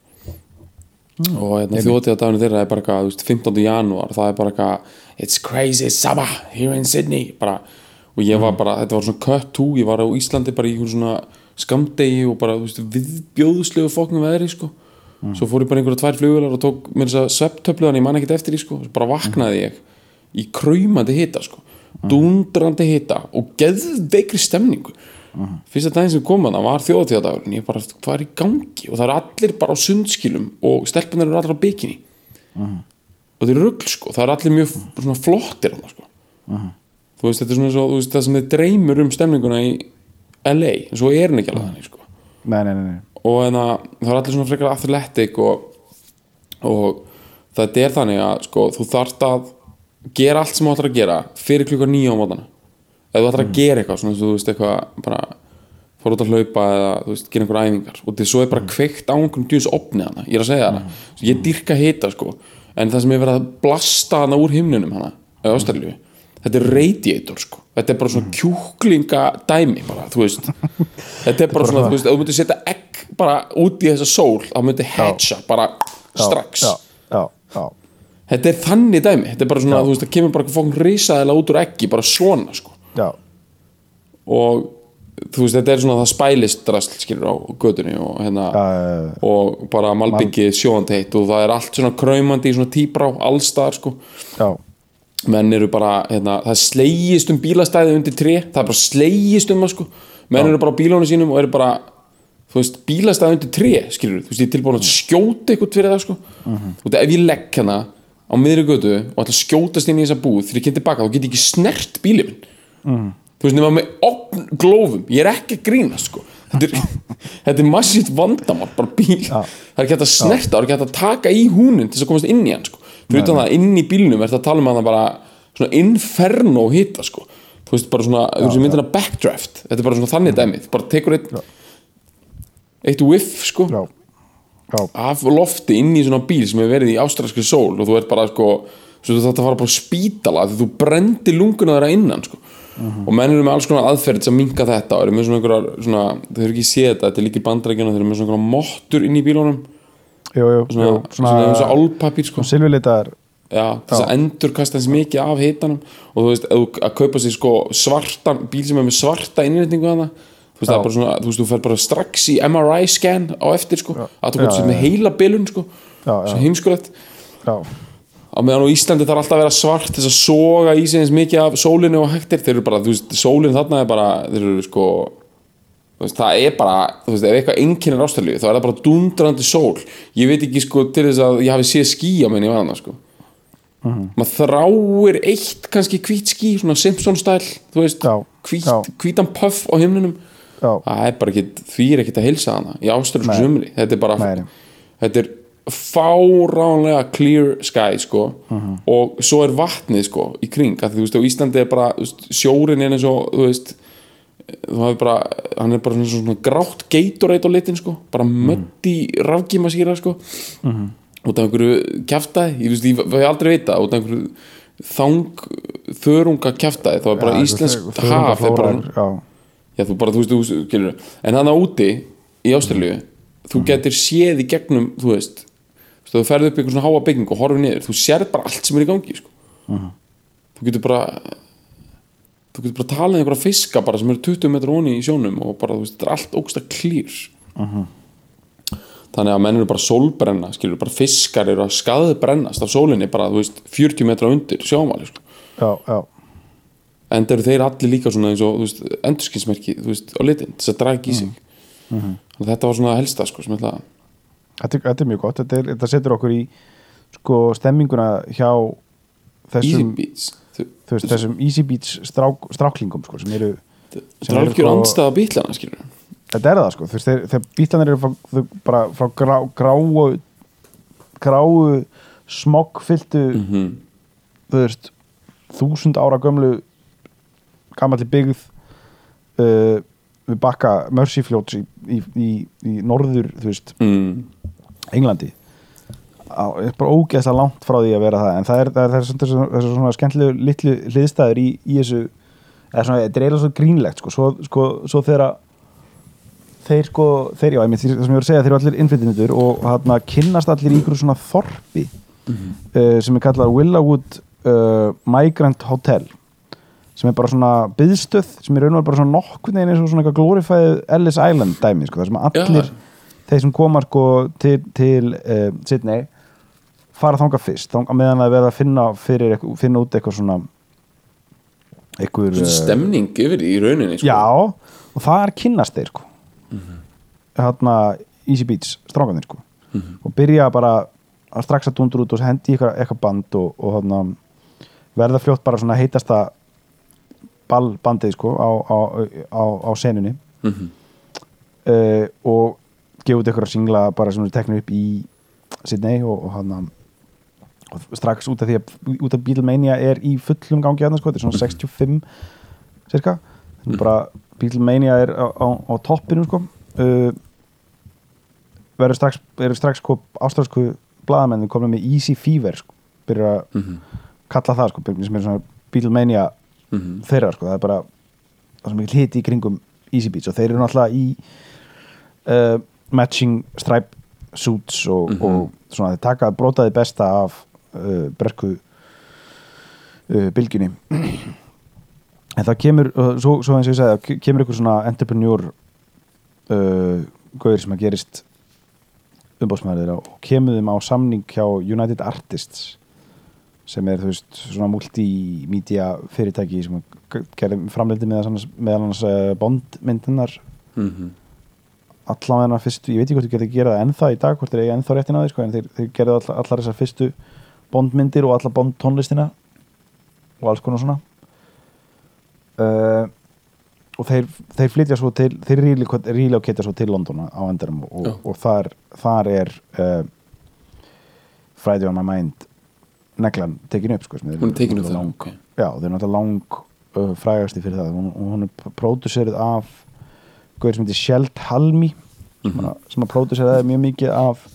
Og hérna, þjóðtíðadaginu þeirra er bara eitthvað, veist, 15. janúar, það er bara eitthvað it's crazy summer here in Sydney bara, og ég var bara, þetta var svona cut to, ég var á Íslandi bara í svona skamdegi og bara, viðbjóðslegu fóknum veðri, sko. Svo fór ég bara einhverja tvær flugvélar og tók mér þess að svepptöfluðan, ég man ekkert eftir því, sko. Bara vaknaði ég í kraumandi hita, sko dundrandi hita og geðveikri stemningu fyrsta daginn sem kom hana var þjóðatíðadagurinn ég bara, hvað er í gangi og það eru allir bara á sundskilum og stelpunar eru allir á bikini og þeir eru rugl sko það eru allir mjög flottir hana, sko. þú veist, þetta er svona svo, þú veist, það sem þeir dreymur um stemninguna í LA, en svo er hann ekki alveg þannig sko. nei, nei, nei, nei. og en að, það er allir svona frekar athletic og, og þetta er þannig að sko, þú þarft að gera allt sem þú ætlar að gera fyrir klukkan nýja á mótana ef þú ætlar að gera eitthvað svona, eins og þú veist eitthvað bara fór út að hlaupa eða þú veist, gera einhver æfingar. Og þetta er svo bara kveikt á einhverjum djús opni hana, ég er að segja hana Svo ég dyrka hita sko. En það sem er verið að blasta hana úr himnunum hana eða ástæðlífi, þetta er radiator sko. Þetta er bara svona kjúklinga dæmi bara, þú veist. (laughs) Þetta er bara svona, þú veist, ef þú myndir setja egg bara út í þessa sól, þá myndir hedja bara strax. Já, já, já, þetta er þannig dæmi, þetta er bara svona, þú veist, það kemur bara fókn risaðilega út úr eggi, bara svona sko. Já, og þú veist, þetta er svona það spælist drasl skilur á götunni og hérna já, og bara malbyggi sjóandi heitt og það er allt svona kraumandi í svona tíbrá allstaðar sko. Já, menn eru bara, hérna, það slegist um bílastæði undir tré, það er bara slegist um það sko, menn eru bara á bílónu sínum og eru bara, þú veist, bílastæði undir tré, skilur, þú veist, ég er tilbúin að skjóta eitthvað fyrir það sko, þú veist, ef ég legg hérna á miðri götu og ætla að skjótast inn í þessa búð þegar ég kem tilbaka, þá get ég ekki snert bílið minn. Þú veist, nema með opn glófum, ég er ekki að grína sko, þetta er, (laughs) þetta er massíft vandamál, bara bíl. Það er ekki hægt að snerta, það er ekki hægt að taka í húnin til þess að komast inn í hann sko. Fyrir utan það, inn í bílnum er það að tala um að það bara svona inferno hita sko. Þú veist, bara svona, þú veist, myndina backdraft. Þetta er bara svona þannig dæmið, bara tekur eitt eitt whiff sko já, af lofti inn í svona bíl sem hefur verið í ástralskri sól og þú ert bara sko þú þarft að fara bara á spítala því þú brendi lunguna þeirra innan sko. Og menn eru með alls konar aðferð sem minka þetta og eru með svona einhverjar svona, þau eru ekki séð þetta, þetta er líka í bandrækjuna þau eru með svona einhverjar mottur inn í bílunum. Jú, jú, svona, jú svona, svona, svona álpapír sko. silfurlitar Já, þess að endur kasta eins mikið af hitanum. Og þú veist, þú að kaupa sér sko svartan, bíl sem er með svarta innréttingu hana, þú veist, það er bara svona þú veist, þú fer bara strax í MRI scan á eftir sko, að þú komst sér með heila bilun sko, svo heimskulegt. Á meðan á Íslandi þarf alltaf að vera svart þess að soga í sig eins mikið af sólinu og hægtir, þeir eru bara, þú veist, sólin þarna er bara, þeir eru sko veist, það er bara, þú veist, ef eitthvað einkennir ástæðlífi, þá er það bara dundrandi sól. Ég veit ekki sko til þess að ég hafi séð skí á minni vanna sko. Maður þráir eitt kannski hvít skí, svona Simpson stæl þú veist, hvítan puff á himnunum já, það er bara ekki, því er ekki að heilsa hana í ástralsku sumri, þetta er bara Nei. þetta er fáránlega clear sky sko. Mhm. og svo er vatnið sko í kring. Að þú veist, á Íslandi er bara sjórin er eins og þú veist, þú hafði bara, hann er bara svona, svona grátt geitoreit á litin sko. Bara mötti rafgíma síra sko. Út af einhverju kjaftaði ég veist, ég hef aldrei vita út af einhverju þang þörunga kjaftaði það var bara Já, íslensk haf er bara, já, já þú bara, þú veist, þú skilur. En hann á úti í Ástralíu þú getur séð í gegnum þú veist, þú, þú ferð upp í einhver svona háa bygging og horfið niður, þú sérð bara allt sem er í gangi sko. þú getur bara þú getur bara talað um einhverja fiska bara sem eru 20 metrar onni í sjónum og bara, þú veist, þetta er allt ógsta klýr þannig að menn eru bara sólbrenna skilur, bara fiskar eru að skaðbrennast af sólinni bara, þú veist, 40 metra undir sjámáli, sko. Já, já, enda eru þeir allir líka svona eins og endurskinsmerki, á litin þess að draga ekki í sig. Mhm. og þetta var svona helsta, sko, ætla þetta, er- þetta er mjög gott. Þetta, þetta setur okkur í sko stemminguna hjá Easy þessum, þú veist, þessum Easy Beats strák, stráklingum sko, sem eru er algjör sko- andstæða bílana, skilur þetta er það sko, veist, þeir, þeir bítlanir eru frá, bara frá grá, gráu gráu smokkfylltu mm þú veist, þúsund ára gömlu gamalli byggð uh, við bakka Mercyfljóts í, í, í, í norður, þú veist, mm. Englandi. Á, er bara ógeðslega langt frá því að vera það en það er, það er, það er, svona, það er, það er svona skemmtilegu litlu hliðstæður í, í þessu svona, þetta er eiginlega svo grínlegt sko, svo, sko, svo þegar þeir sko, þeir, já, einmitt, það sem ég voru að segja þeir eru allir innflytjendur og hérna kynnast allir í ykkur svona þorpi uh, sem er kallað Willowwood uh, Migrant Hotel sem er bara svona byðstöð sem er raunverð bara svona nokkurn veginn eins og svona glorifæðið Ellis Island dæmi sko, það sem allir Já. þeir sem koma sko til, til uh, Sydney fara þanga fyrst þanga meðan að verða að finna, fyrir, finna út eitthvað svona eitthvað Svona stemning yfir í rauninni, sko. Já, og það er kynnast þeir sko. Hérna Easy Beats, strákanir sko. Og byrja bara að strax að dundur út og hendi eitthvað band og, og hérna verða fljótt bara svona heitasta ballbandið sko á, á, á, á senunni. Mhm. uh, og gefa út eitthvað singla bara eru teknir upp í Sydney og, og hann og strax út af því að út af Beatlemania er í fullum gangi aðeins sko, þetta er svona 65 cirka þannig bara Beatlemania er á, á, á toppinu sko. Uh, verður strax, strax sko, ástralsku blaðamennin komin með Easy Fever sko, byrjar að Mhm. kalla það sko, sem er svona Beatlemania Mhm. þeirra sko, það er bara það sem ekki hiti í kringum Easy Beats og þeir eru náttúrulega í uh, matching stripe suits og, Mhm. og svona þeir taka brotaði besta af uh, bresku uh, bylgjunni en það kemur uh, svo, svo eins og ég segi, það kemur ykkur svona entrepreneur uh, gauður sem að gerist umbóðsmaður þeirra og kemur þeim á samning hjá United Artists sem er þú veist svona multimedia fyrirtæki sem framleiti meðal annars, meðal annars uh, bondmyndunar Mhm. allan þennan fyrstu, ég veit ekki hvort þú getur að gera það ennþá í dag, hvort þeir eiga ennþá réttin á því sko, en þeir, þeir gerðu allar, allar þessar fyrstu bondmyndir og allar bondtónlistina og alls konar svona. Uh, og þeir, þeir flytja svo til þeir ríli og ketja svo til London á endarum og, og, og þar, þar er uh, Friday on my mind neglan tekin upp sko, Hún er tekin upp það, lang, ok. já, þeir er náttúrulega lang uh, frægasti fyrir það hún, hún er pródusserið af gauður sem heitir Sheld Halmi sem, Mhm. að, sem að próduseraði mjög mikið af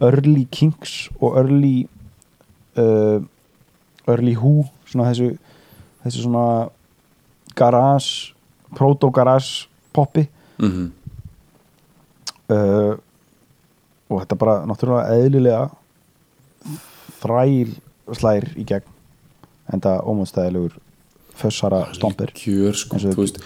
Early Kings og Early uh, Early Who svona þessu þessu svona garage proto-garage poppi Mhm. uh, og þetta bara náttúrulega eðlilega þræl slær í gegn en það ómóðstæðilegur fössara stompir. Kjör, sko, þú veist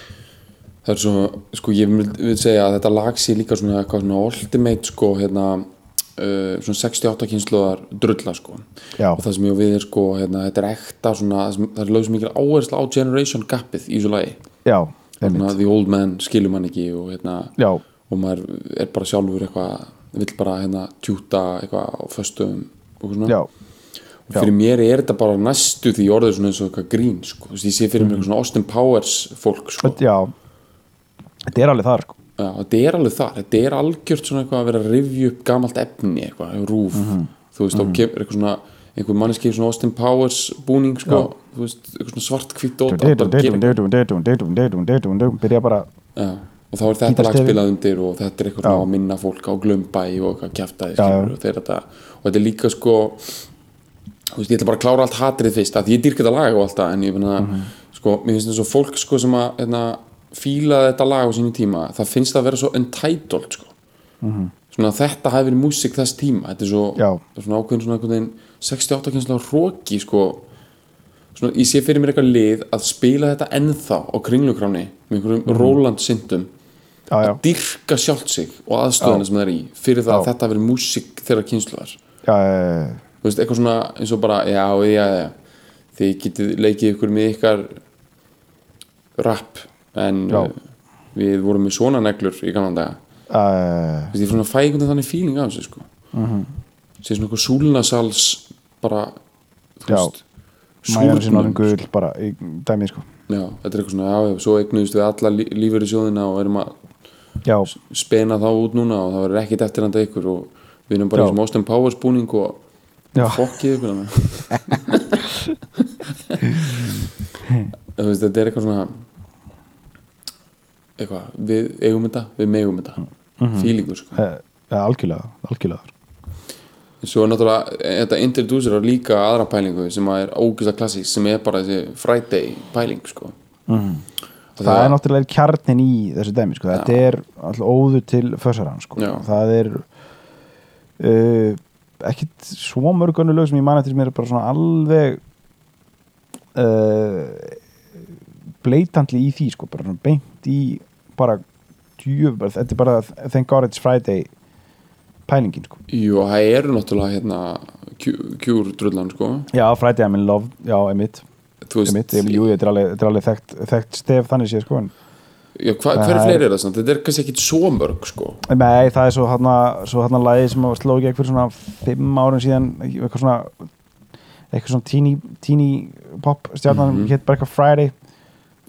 Það er svo, sko, ég vil, vil segja að þetta lag sé líka svona eitthvað svona ultimate, sko, hérna uh, svona 68 kynsluðar drulla, sko. Já. og það sem ég við er, sko, hérna, þetta er ekta svona, það er lög sem mikil áhersla á generation gapið í svo lagi. Já, hérna, the old man skilur mann ekki og hérna, já, og maður er bara sjálfur eitthvað, vill bara hérna tjúta eitthvað á föstum og svona. Já, og fyrir mér er þetta bara næstu því orðið svona eins og eitthvað grín sko. Ég sé fyrir mér eitthvað svona Austin Powers fólk sko. já. Þetta er alveg þar sko. Já, þetta er alveg þar, þetta er algjört svona eitthvað að vera að rifja upp gamalt efni eitthvað, rúf, þú veist, og kemur eitthvað svona einhver manneski í svona Austin Powers búning sko, þú veist, eitthvað svona svart hvitt dót átt að gera- byrja bara Já, og þá er þetta lag Gítarstefið. spilað undir og þetta er eitthvað Já. að minna fólk á glömbæ og Já, já. og, þetta, og þetta er líka sko þú veist, ég ætla bara að klára allt hatrið fyrst að ég dýrk þetta lag og allt það en ég finna, Mhm. sko, mér finnst þess að fólk sko sem að hérna, fíla þetta lag á sínum tíma, það finnst það að vera svo entitled sko svona að þetta hafi verið músík þess tíma þetta er svo. Já. svona ákveðin svona einhvern veginn 68 kynnslega hróki sko svona, ég sé fyrir mér eitthvað lið að spila þetta ennþá á kringlukráni með einhverjum Mhm. Roland syndum já, já, að dyrka sjálft sig og aðstöðuna sem það er í fyrir það að Já. þetta hafi verið músík þeirra kynsluðar já, já, þú veist, eitthvað svona eins og bara já, já, já, þið getið leikið ykkur með ykkar rap en Já. uh, við vorum með svona neglur í gamla daga já Þú veist, ég er svona fæ einhvern veginn þannig feeling af þessu sko. Mhm. sé svona eitthvað súlnasals bara þú veist mæjar súrnun, orðin gull bara í dæmi sko já, þetta er eitthvað svona, já, já, svo eignuðust við alla lí lífur í sjóðina og erum að já, spena þá út núna og það verður ekkit eftir handa ykkur og við erum bara í sem Austin Powers búning og. Fokkið ykkur þarna. þú veist, þetta er eitthvað svona eitthvað, við eigum þetta við megum þetta, Mhm. fílingur sko. Eh, ja, algjörlega, algjörlega Svo er náttúrulega, þetta introducerar líka aðra pælingu sem að er ógæsta klassík sem er bara þessi Friday pæling sko. Mhm. Og það er náttúrulega kjarnin í þessu dæmi sko. þetta er alltaf óður til fössarann sko. Já. það er uh, ekkit svo mörg önnu lög sem ég man eftir sem er bara svona alveg uh, bleitantli í því sko. bara svona beint í bara djöf, þetta er bara thank god it's Friday pælingin sko. Jú, það eru náttúrulega hérna kjúr drullan sko. já, Friday I'm in love, já, emitt emitt, jú, þetta er alveg þekkt, þekkt stef þannig séð sko en já, hva, hver er- fleiri er það samt? Þetta er kannski ekkit svo mörg sko. Nei, það er svo hann svo hann lagi sem sló gegn fyrir svona fimm árum síðan eitthvað svona eitthvað svona teeny, teeny pop stjarnan mm Mhm. hétt bara eitthvað Friday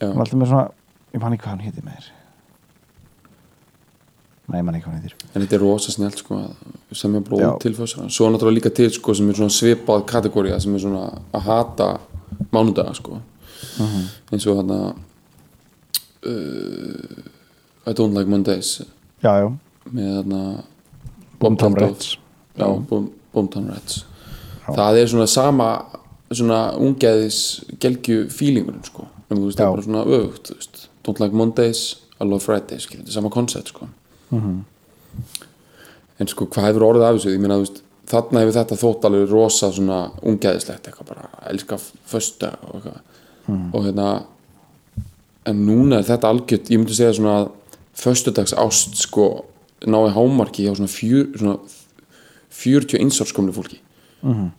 var alltaf með svona, ég man ekki hvað hann hétti með þér Nei, ég man ekki hvað hann héttir en þetta er rosa snjált sko, að semja blóð Já. til fósara Svo er náttúrulega líka til sko, sem er svona svipað kategória sem er svona að hata mánudaga sko. Mhm. eins og þarna uh, I don't like Mondays. Já, já, með þarna Boomtown. Rats Já, Boom- Boomtown Rats Það er svona sama svona ungæðis gelgju fílingurinn sko. En þú veist það er bara svona öfugt. Don't like Mondays, I love Fridays þetta er sama koncept sko. Mhm. en sko hvað hefur orðið af þessu? Ég meina þú veist þarna hefur þetta þótt alveg rosa svona ungæðislegt eitthvað bara elska fösta og eitthvað. Mhm. og hérna en núna er þetta algjört, ég myndi segja svona að föstudags ást sko nái hámarki hjá svona, fjör, svona 41 árskomlu fólki. Mhm.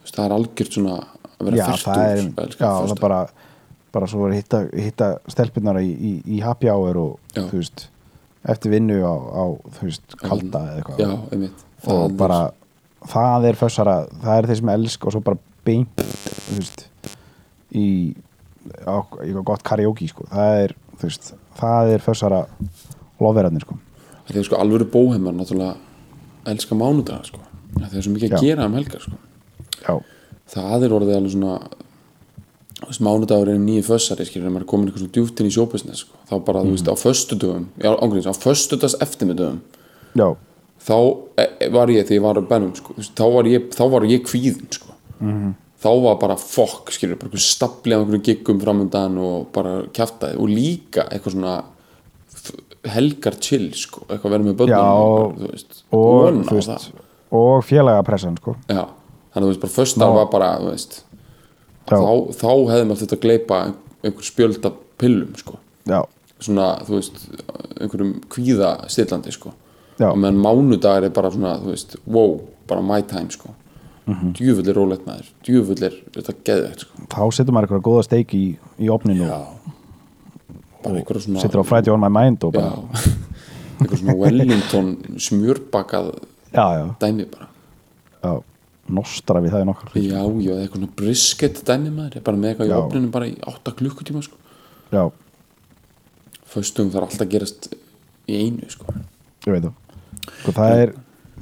Þú veist, það er algjört svona að vera er, að elska já, það er bara bara svo er hitta, hitta stelpunar í, í, í happy hour og Já. þú veist eftir vinnu á, á þú veist, kalda eða eitthvað. Já, einmitt. Og Það er- bara það er fössara, það er þeir sem elsk og svo bara beint þú veist í eitthvað gott karaoke sko, það er þú veist, það er fössara lofverðarnir sko. Það er sko alvöru bóheimar náttúrulega elska mánudaga sko. Það er svo mikið að Já. gera um helgar sko. Já, það er orðið alveg svona veist, mánudagur er nýju fössari skilur, ef maður er komin eitthvað svona djúpt inn í sjóbusiness sko. þá bara, þú veist, á já, ángríns, á föstudags eftirmiðdögum já, þá e, var ég þegar ég var á bennum sko, þá var ég, ég kvíðin sko. Þá var bara fokk skilur, bara einhver stapli af einhverjum giggum framöndan og bara kjaftaði. Og líka eitthvað svona helgar chill sko, eitthvað verið með börnum og, og það. og félagapressan sko. Já, þannig að þú veist, bara föstar Ná. var bara, þú veist þá, þá hefði maður þetta að gleypa einhver spjöld af pillum, sko. Já, svona, þú veist, einhverjum kvíða stillandi, sko. Já. og meðan mánudagur er bara svona, þú veist wow, bara my time, sko mm. -hmm. djúfull er rólegt maður, djúfull er þetta geðvegt, sko. Þá setur maður eitthvað góða steik í, í opninu Já, setur á Friday on my mind og Já, bara, einhver svona Wellington smjörbakað já, já, dæmi bara. Já nostra við það í nokkar Já, já, eitthvað svona brisket dæmi maður, bara með eitthvað í Já. opninu bara í 8 klukkutíma, sko. Já, föstum þarf alltaf að gerast í einu sko. ég veit það. Sko, það er,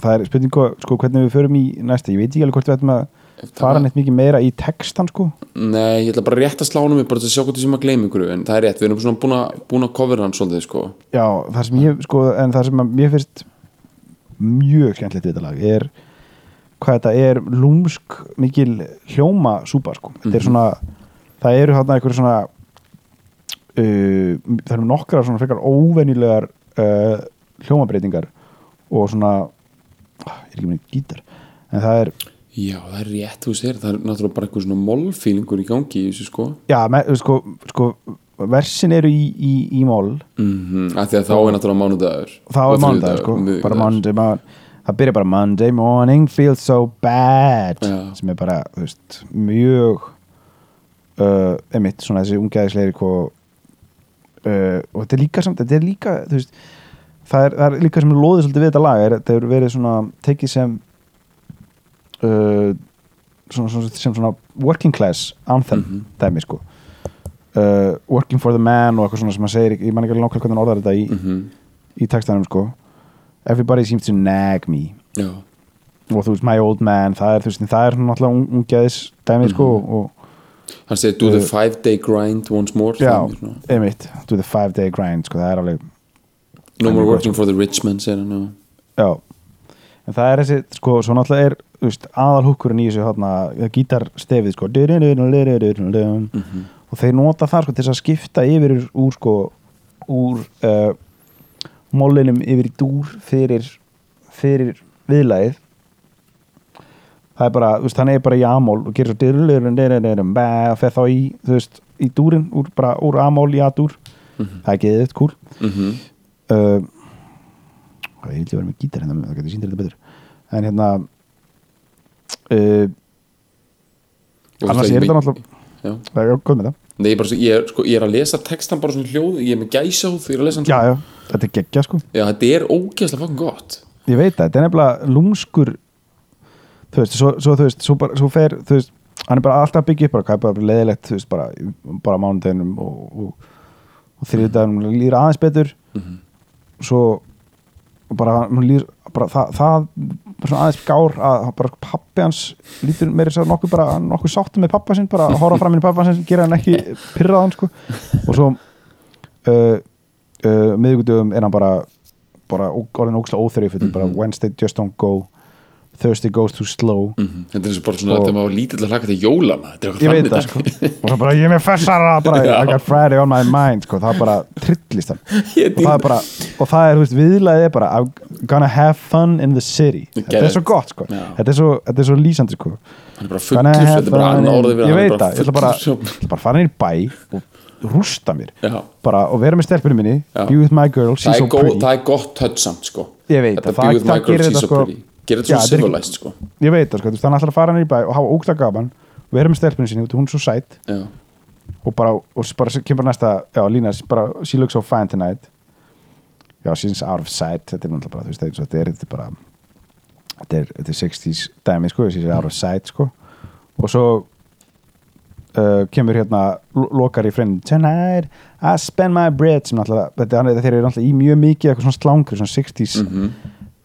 það er spurning sko, hvernig við förum í næsta, ég veit ekki alveg hvort við ætlum að fara neitt mikið meira í textan sko. Nei, ég ætla bara rétt að slá honum upp bara til að sjá hvort þessum að gleyma ykkur en það er rétt, við erum svona búin að, búin að cover hann svolítið sko. Já, það sem ég, sko, en það sem mér finnst mjög skemmtilegt við þetta lag er hvað þetta er lúmsk mikil hljóma súpa, sko. Þetta er svona, það eru þarna einhverju svona uh, það eru nokkra svona frekar óvenjulegar uh, hljómabreitingar og svona ég er ekki með gítar en það er, Já, það er rétt, þú segir, það er náttúrulega bara eitthvað svona mollfílingur í gangi í þessu sko já, með, sko, sko versin eru í, í, í mól mm af því að þá er náttúrulega mánudagur þá er mánudag sko, bara miðvikudagur. Monday man, það byrja bara Monday morning feels so bad Já. sem er bara, þú veist, mjög uh, emitt, svona þessi ungæðisleiri uh, og þetta er líka samt, þetta er líka þú veist, það er, það er líka sem loðið svolítið við þetta lag, er, þetta hefur verið svona tekið sem uh, svona, svona, sem svona working class anthem Mhm. dæmi sko. Uh, working for the man og eitthvað svona sem maður segir, ég man ekki alveg nákvæmlega hvernig hann orðar þetta í, Mhm, í textanum sko. Everybody seems to nag me. Já, og þú veist my old man það er, veist, það er náttúrulega un- ungæðis dæmi sko Mhm. og hann segir do the five day grind once more já, það einmitt. Do the five day grind sko, það er alveg No more working for the rich man segir hann, já en það er þessi, sko, svo náttúrulega er aðal húkurinn í þessu hátna gítarstefið sko Mhm. og þeir nota það sko til þess að skipta yfir úr sko úr uh, mólinum yfir í dúr fyrir, fyrir viðlagið það er bara, veist, hann er bara í amól og gerir svo og fer þá í, þú veist, í dúrin úr, bara úr amól í a-dúr það er geðið, cool Mhm. Uh, hvað vilja vera með gítar hérna það getur síndir þetta betur. En hérna uh, Og annars er þetta náttúrulega það er góð með það. Nei, ég, er bara, ég, er, sko, ég er að lesa textan bara svona hljóð ég er með gæsa þegar ég er að lesa hann. Já, já, þetta er geggja sko. Já, þetta er ógeðslega fucking gott. Ég veit það, þetta er nefnilega lúmskur þú veist, svo, svo þú veist svo, bara, svo fer, þú veist, hann er bara alltaf byggja upp bara, er bara leðilegt, þú veist, bara bara mánudeginum og, og, og þriðdaginum líður aðeins betur. Mhm. Svo bara, líður, bara það, það aðeins gár að bara pappi hans lítur meira sér nokkuð bara nokkuð sáttu með pappa sinn, bara að horfa fram inn í pappa sinn gera hann ekki pyrraðan sko. Og svo uh, uh, miðvikudöfum er hann bara bara orðin ógslag óþrif mm bara Wednesday just don't go Thursday goes too slow. Mhm. Þetta er eins og bara svona Og- þegar maður var lítill að hlaka til jólana Þetta er ég veit það sko. (laughs) Og það bara ég er með fessara bara. I got Friday on my mind sko, það er bara trillist (laughs) og það er bara og það er, þú veist, viðlæðið er bara I'm gonna have fun in the city. Þetta er svo gott sko, þetta er svo, þetta er svo lýsandi sko. Hann er bara have þetta er bara in- orðið ég veit það, ég ætla bara fullur ég ætla bara að fara inn í bæ og rústa mér. Já. bara og vera með stelpunum minni be with my girl, she's það so er, pretty. það er gott touch samt sko. Ég veit að það- það gerir she's þetta so sko- Já, þetta þetta svo er ekki- civilized sko. Ég veit það sko, þú veist, hann ætlar að fara hann í bæ og hafa ógslag gaman vera með stelpunum sinni, hún er svo sætt og bara, og bara kemur næsta já, lína, bara, she looks so fine tonight. Já, she's out of sight þetta er náttúrulega bara, þú veist, þetta er- þetta er, þetta er bara þetta er, þetta er 60s dæmi, sko, she's out of sight, sko. Og svo uh, kemur hérna, lo- lokar í friend tonight, I spend my bread sem náttúrulega, þetta er, þeir eru náttúrulega í mjög mikið eitthvað svona slangri, svona 60s Mhm. slangri,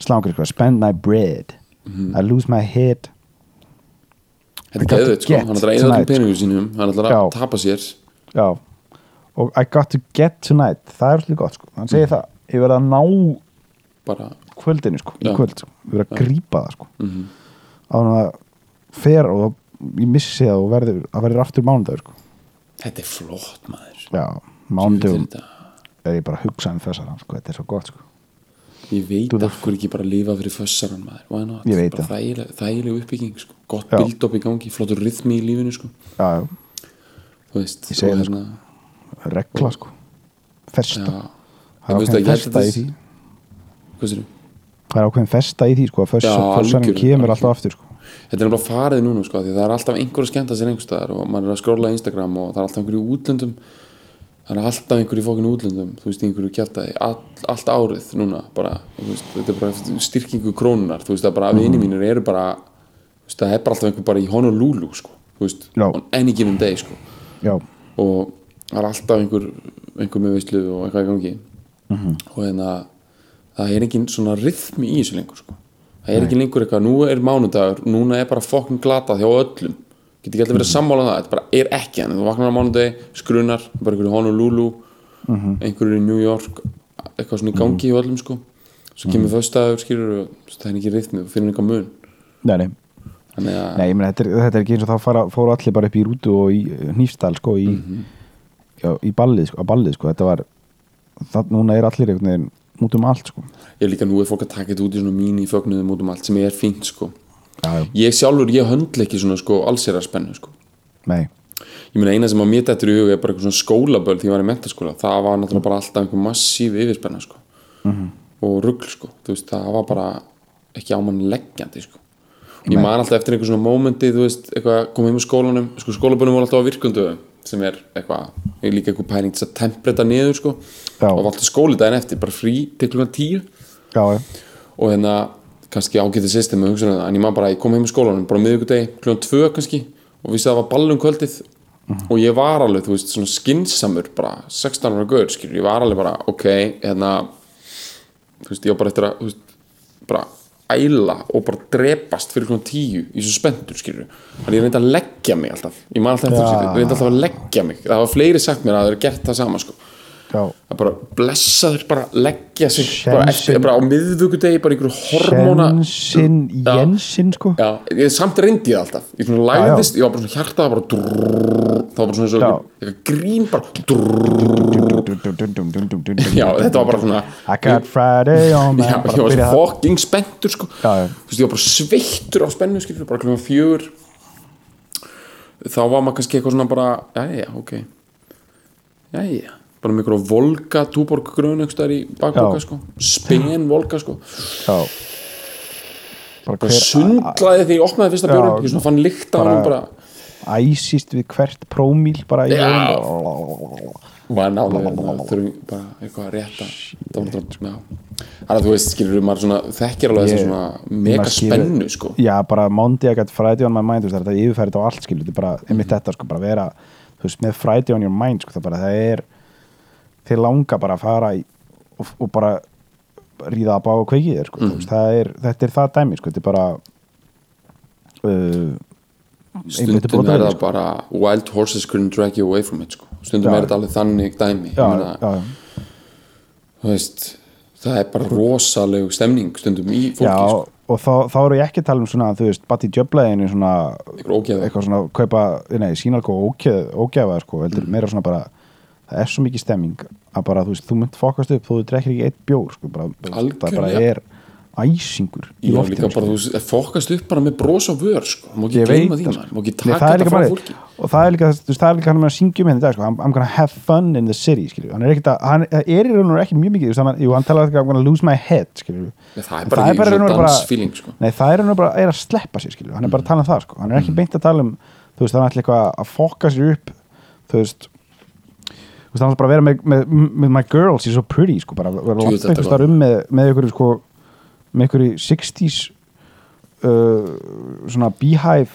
sko, spend my bread. I lose my head. Þetta er geðveit sko. Hann ætlar að tonight, öllum peningum sínum. Hann Já. að tapa sér. Já. Og I got to get tonight. Það er svolítið gott sko, hann segir það. Ég verð að ná Bara, kvöldinu sko, í Já. kvöld, sko. ég verð að grípa það sko. Mhm. Á hann að fer og ég missi það og verður, það verður aftur mánudagur sko. Þetta er flott maður. Já, mánudagum er ég bara að hugsa um þessar sko, þetta er svo gott sko Ég veit af hverju ekki bara lifa fyrir fössaran maður? Ég veit Bara það. þægileg, þægileg uppbygging sko. Gott build-up í gangi, flottur rytmi í lífinu sko. já, já, Þú veist það, hérna- regla sko. Festa, Já, það er ákveðin að festa að í því. það er ákveðin festa í því sko að Já, fössaran algjörlega, kemur alltaf aftur sko. Þetta er bara farið núna sko, því það er alltaf einhver að skemmta sér einhverstaðar og maður er að skróla í Instagram og það er alltaf einhver í útlöndum það er alltaf einhver í fókinu útlöndum þú veist, einhverju kjartaði, all, allt árið núna, bara, veist, þetta er bara styrkingu krónunar, þú veist, það er bara Mhm. vini mínir eru bara, þú veist, það er bara alltaf einhver bara í Honolulu, sko, þú veist Já. on any given day, sko já, og það er alltaf einhver einhver með veislu og eitthvað í gangi Mhm. og hérna það er engin svona rithmi í þessu lengur sko. það er ekki lengur eitthvað, nú er mánudagur núna er bara fokkin glata hjá öllum get ekki alltaf verið að sammála um það, þetta bara er ekki hann þú vaknar á mánudagi, skrunar bara einhverju Honolulu Mhm. einhverju í New York eitthvað svona í gangi hjá öllum sko svo kemur Mhm. föstaður skilur og það er ekki rithmi og finnur einhver mun nei, nei, að nei, meina, þetta, er, þetta er ekki eins og þá fara, fóru allir bara upp í rútu og í nýfstall sko, í, Mhm. já, í ballið, sko, ballið sko, þetta var það, núna er allir einhvern veginn út um allt sko. ég líka nú er fólk að taka þetta út í svona mín í fögnuðum út um allt sem er fínt sko já, ég sjálfur, ég höndla ekki svona sko allsera spennu sko ég meina eina sem að mér dættur í huga er bara eitthvað svona skólaböld því ég var í mentaskóla það var náttúrulega bara alltaf einhver massíf yfirspenna sko. Og rugl sko. Veist, það var bara ekki ámann leggjandi sko. Ég man alltaf eftir einhver svona mómenti þú veist, eitthvað kom heim úr skólanum. Sko skólaböldum voru alltaf á virkundu sem er eitthvað, líka eitthvað pæling til að tempreta niður sko. Og var alltaf skóli daginn eftir, bara frí til klukkan tíu. Já, og hérna kannski ágætið system en ég man bara, ég kom heim í skólanum bara miðvikudegi, klukkan tvö kannski og vissi að það var ballum kvöldið og ég var alveg, þú veist, svona skinsamur bara 16 ára gaur, skilur, ég var alveg bara ok, hérna þú veist, ég var bara eftir að, veist, bara æla og bara drepast fyrir klukkan tíu í svo spenntur, skilur. Þannig ég reyndi að leggja mig alltaf ég man alltaf ég reyndi alltaf að leggja mig. Það var fleiri sagt mér að það er gert það sama, sko. Að bara blessaður bara leggja sig bara, eftir, bara á miðvíkudegi bara einhverju hormóna Jensin, Já. Jensin sko já, ég, samt reyndi ég alltaf ég svona læðist, ég var bara svona hjartað bara drrrr, það var bara svona eins og Já. grín bara drrrr, já, þetta var bara svona I got Friday on my já, ég var byrja svo það. fucking spenntur sko. Já, já. veist, ég var bara sveittur á spennu skilur, bara klukkan fjögur þá var maður kannski eitthvað svona bara jæja, ok jæja, bara einhverja volga túborg gröun einhverstaðar í bakboka sko. spen volga sko. Já bara sundlaði því ég opnaði fyrsta björn ég fann á Bara- hann bara æsist við hvert prómíl bara í Já. var nálega þurfum bara eitthvað að rétta það var náttúrulega já. þannig að þú veist skilur maður þekkir alveg þess Ég- svona mega spennu sko já bara Monday I got Friday on my mind þetta er yfirfærið á allt skilur þetta er bara einmitt Mhm. þetta sko bara vera þú veist með Friday on your mind sko það bara það er þeir langa bara að fara í, og, og bara ríða að bá og kveikið þér sko þú veist, það er, þetta er það dæmi sko þetta er bara uh, einmitt stundum er það sko. bara wild horses couldn't drag you away from it sko. stundum Já. er þetta alveg þannig dæmi Ég já, já, þú veist það er bara rosaleg stemning stundum í fólki já, sko. og þá, þá eru ég ekki að tala um svona þú veist, Batti Jöbleginu svona eitthvað svona, kaupa, nei, sínalko ógeð, ógeða, sko, Mm. heldur meira svona bara það er svo mikið stemming að bara, þú veist, þú mynd fokast upp þó þú drekkir ekki eitt bjór, sko, bara, það bara er æsingur í Já, loftinu, líka bara, þú fókast upp bara með bros á vör sko. má ekki gleyma því maður, má ekki taka þetta frá fólki. Og það er líka, þú veist, það er líka hann með að syngja um henni í dag, sko, I'm, I'm gonna have fun in the city, skilju, hann er ekkert að, hann er í raun og ekki mjög mikið, þú veist, hann, talaði ekki I'm gonna lose my head, skilju, það er bara raun og dansfeeling sko. Nei, það er hann bara er að sleppa sér, skilju, hann er bara að tala um það, sko, hann er ekki beint að tala um, þú veist, hann alltaf eitthvað að fokka sér upp, þú veist, veist, hann er bara að vera með, með, með my girls, she's so pretty, sko, bara vera langt einhvers var- þar um með, með ykkur, sko, með ykkur 60s uh, svona beehive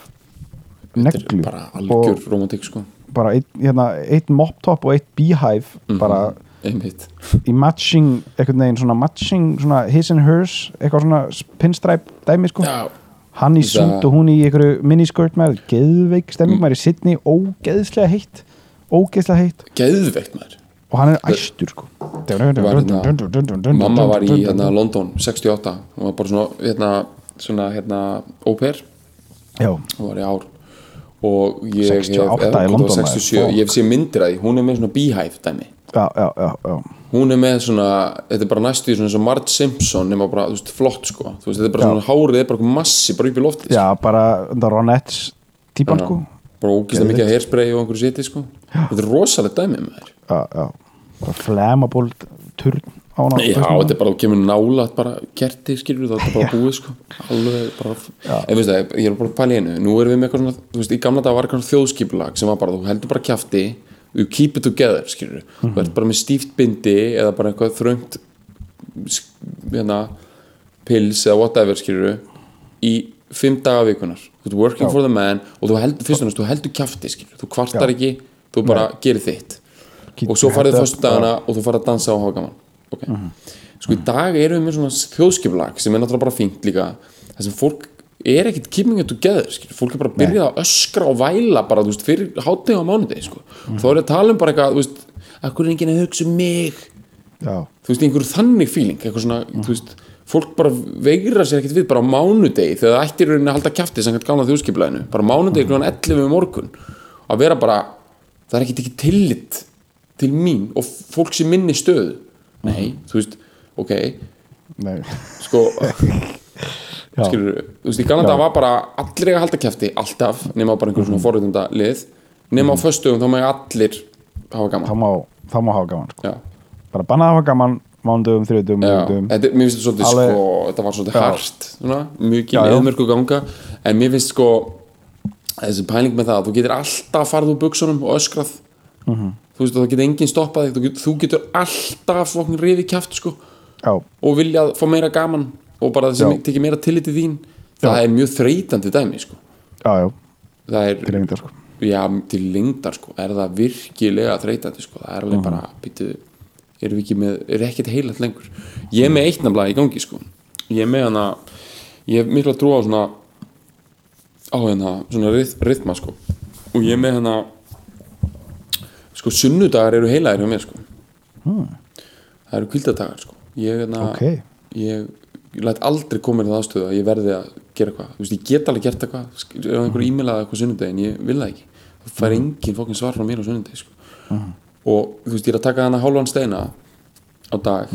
neglu bara algjör romantik sko. bara einn hérna, einn mop top og eitt beehive Mhm. bara einmitt. í matching, einhvern veginn svona matching, svona his and hers eitthvað svona pinstripe dæmi sko. Já, hann í Það- sund og hún í einhverju miniskirt með geðveik stemming, maður í Sydney ógeðslega heitt ógeðslega heitt. Geðveikt maður. Og hann er æstur sko. Hérna- mamma var í hérna, London 68 hún var bara svona hérna, svona hérna au pair. Hún var í ár. Og ég 68 hef, London, var maður, 67, fuck. ég hef séð myndir að því. Hún er með svona beehive dæmi. Já, já, já, hún er með svona, þetta er bara næstu í svona og Marge Simpson nema bara, veist, flott sko. Veist, þetta er bara svona hárið, þetta er bara massi bara upp í lofti já bara Ronettes típan sko. Bara ógist að mikið hairspray og einhverju seti sko þetta er rosalega dæmi með þér já, já, flammable turn á hana Já, þetta er bara, þú kemur nála bara kerti, skilur það er bara búið sko. Alveg bara, en veist það, ég er bara að pæla í einu. Nú erum við með eitthvað svona, þú veist, í gamla dag var eitthvað þjóðskipulag sem var bara, þú heldur bara kjafti you keep it together, skilur Mhm. þú ert bara með stíft bindi eða bara eitthvað þröngt hérna pils eða whatever, skilur í fimm daga vikunar þú ert working for the man og þú heldur, fyrst og náttúrulega, þú heldur kjafti, skilur þú kvartar Já. ekki, þú bara gerir þitt. Og svo farið fyrstu dagana og þú farið að dansa og hafa gaman. Okay. sko í dag erum við með svona þjóðskiplag sem er náttúrulega bara fínt líka. Það sem fólk er ekkit keeping it together skilur. fólk er bara að byrja að öskra og væla bara, þú veist, fyrir hátegi á mánudegi sko. þá er ég að tala um bara eitthvað, þú veist akkur er enginn að hugsa um mig? Já, þú veist, einhver þannig feeling eitthvað svona, þú veist, fólk bara veigra sér ekkert við bara á mánudegi þegar það ættir rauninni að halda kjafti sem gamla þjóðskiplæðinu bara á mánudegi kl. 11 um morgun. Að vera bara, það er ekkert ekki tillit til mín og fólk sem minni stöðu. Nei, þú veist, ok. Nei. Sko, (laughs) skilur þú veist, í gamla dag var bara allir eiga að halda kjafti alltaf, nema bara einhver svona forréttunda lið nema á föstugum þá með allir hafa þá gaman má, þá má hafa gaman sko. já, bara bannað að hafa gaman já, miðvikudögum. þetta, mér finnst þetta svolítið sko, þetta var svolítið svona, mjög já. meðmörku ganga. En mér finnst sko þessi pæling með það að þú getur alltaf farið úr buksunum og öskrað Mhm. þú veist, og það getur enginn stoppað þú getur, þú getur alltaf fokkin rifið kjaft sko já, og viljað fá meira gaman og bara þess Já. að tekið meira tillit til þín það er mjög þreytandi dæmi sko. já, já, það er, til einmitt sko. já, til lengdar sko. er það virkilega þreytandi sko. það er alveg bara, býtu erum við ekki með, er ekkert heilat lengur ég er með eitt nafnilega í gangi sko. ég er með hana ég hef mikla trú á svona á hérna, svona ryth, rythma sko. og ég með hana sko, sunnudagar eru heilaðir hjá mér sko. það eru kvildadagar sko. ég, hérna, ok, ég, ég læt aldrei koma í það aðstöðu að ég verði að gera eitthvað. Þú veist, ég get alveg gert eitthvað. Ef einhver e-mailaði eitthvað sunnudegi en ég vil það ekki. Það fær enginn fókin svar frá mér á sunnudegi sko. og þú veist, ég er að taka hana hálfan steina á dag.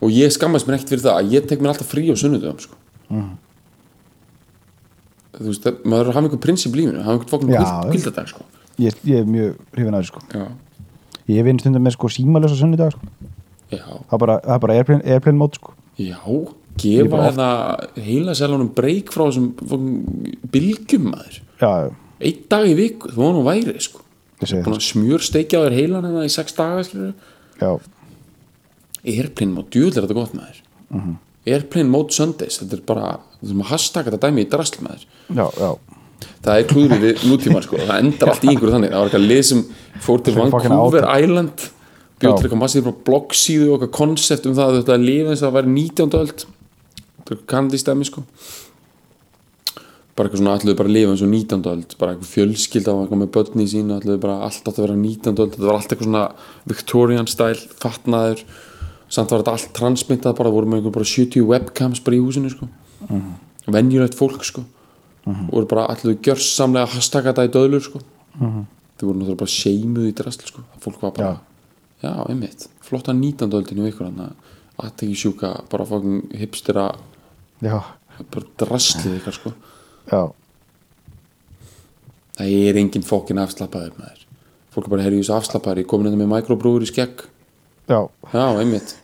Og ég skammast mér ekkert fyrir það að ég tek mér alltaf frí á sunnudegum sko þú veist, maður hafa einhvern prinsip lífinu hafa einhvern fokkin kvildadag sko. ég, ég er mjög hrifin aðeins sko. ég hef einn stundar með sko, símalösa sunnidag sko. það er bara, það er bara airplane, airplane mode sko. já, gefa þetta heila selunum breyk frá þessum bilgjum maður. Já. einn dag í vik, þú var nú væri smjur steikja á þér heilan en það í sex daga airplane mode, djúðlega þetta gott maður. Mhm. mm Airplane mode Sundays þetta er bara, þú þurfum að hashtagga þetta dæmi í drasl með þér já, já, það er klúðrið við nútíman sko það endar allt í einhverju þannig, það var eitthvað lið sem fór til Vancouver. Island til eitthvað massíð frá bloggsíðu og eitthvað konsept um það að þetta lifa eins og það væri 19. öld þetta er kanadísk dæmi sko bara eitthvað svona allir bara að lifa eins og 19. öld bara eitthvað fjölskylda og eitthvað með börni sín allir bara allt átt að vera 19. öld þetta var allt eitthvað svona Victorian style fatnaður, samt var þetta allt transmittað bara, voru með einhver bara 70 webcams bara í húsinu sko. Venjulegt fólk sko. Og voru bara allir gjörsamlega að hashtagga þetta í döðlur sko. Þau voru náttúrulega bara seimuð í drasl sko. Fólk var bara, já, einmitt. Flotta 19. öldinu ykkur hann að aðteki sjúka, bara fókin hipstera já, bara draslið ykkar sko. Já, það er engin fókin afslappaður með þér fólk er bara, herri, þessu afslappaður ég komin þetta með mikrobrúður í skegg. Já. Já, einmitt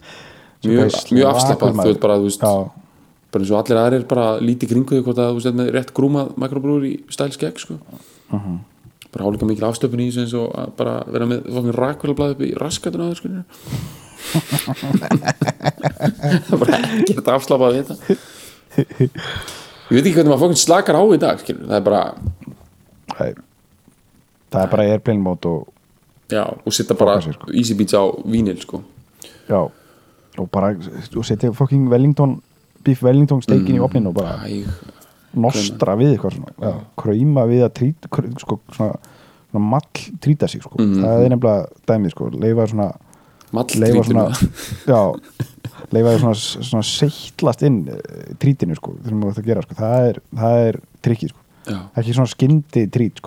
mjög, mjög afslappað, þú veit bara, þú veist bara eins og allir aðrir bara lítið kringu þig hvort að þú veist með rétt grúmað mikrobrúður í stæl skegg sko. Mhm. bara hálíka mikil afstöpun í þessu eins og að bara vera með fókin rakvélablaði upp í raskatuna á þér sko það er bara ekkert afslappað við þetta. Ég veit ekki hvernig maður fókin slakar á í dag skilur. það er bara, er það er bara airplane mót og já, og sitta bara sko. easy beats á vínil sko. Já, og bara setja fucking Wellington beef Wellington steikin mm. í opnin og bara Æg. nostra Kröna. við eitthvað svona ja. kræma við að trýta sko, svona, svona mall trýta sig sko. mm. það er nefnilega dæmið sko. leifa svona leifa svona, já, (laughs) leifa svona, svona seitlast inn eh, trýtinu sko, það, sko. það er, er trikki sko. ekki svona skyndi trýt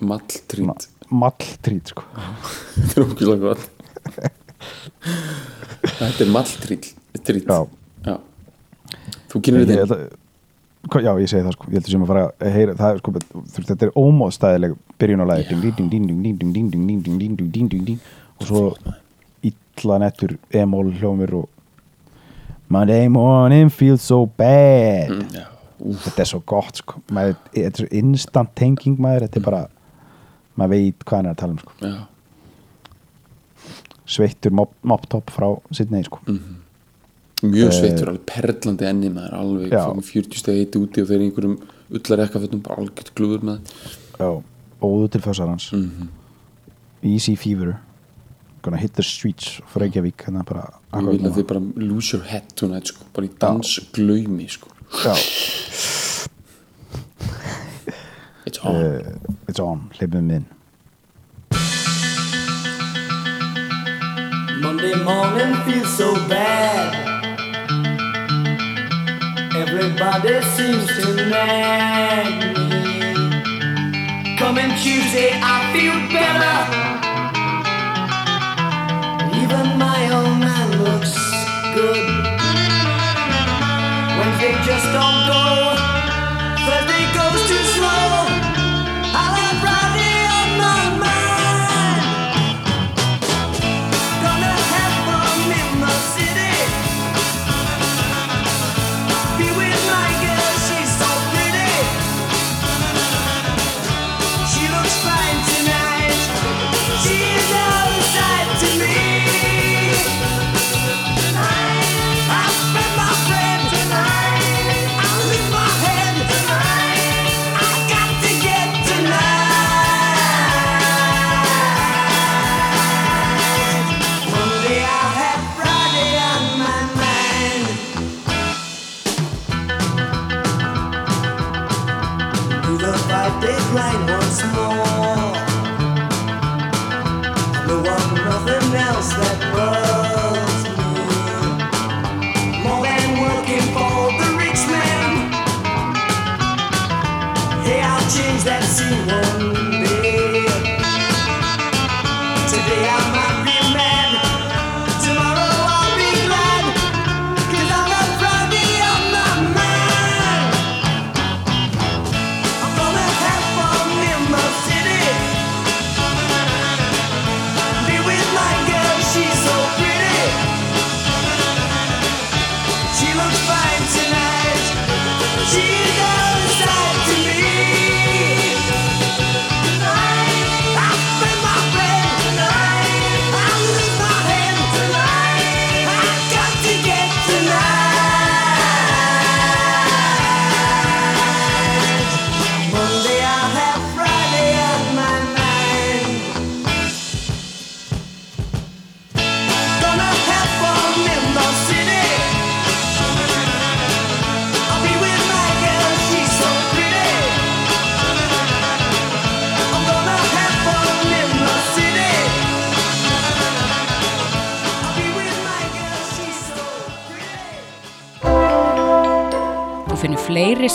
mall trýt mall trýt (laughs) það er okkur langt (laughs) Þetta er malltrýtt Þú kynir þetta inn ég, Já, ég segi það sko, ég heldur sem að fara að heyra það er sko, þetta er ómóðstæðileg byrjun á lagi og svo illa nettur emól hljómir og Monday morning feels so bad mm, þetta er svo gott sko maður, þetta er svo instant thinking maður þetta er bara, maður veit hvað hann er að tala um sko já sveittur moptop frá Sidney sko. Mm -hmm. Mjög eh, sveittur, alveg perlandi enni maður alveg já. 40 stegi eitt úti og þeir einhverjum ullar ekkafötum, bara algjört glúður með Já, óðu til fjósarhans mm -hmm. Easy fever gonna hit the streets frá Reykjavík, þannig að bara Ég vil að þið bara lose your head tonight sko bara í dansglöymi sko. Já. It's on. Uh, It's on, hlipum minn Monday morning feels so bad. Everybody seems to nag me. Coming Tuesday, I feel better. Even my old man looks good. Wednesday just don't go.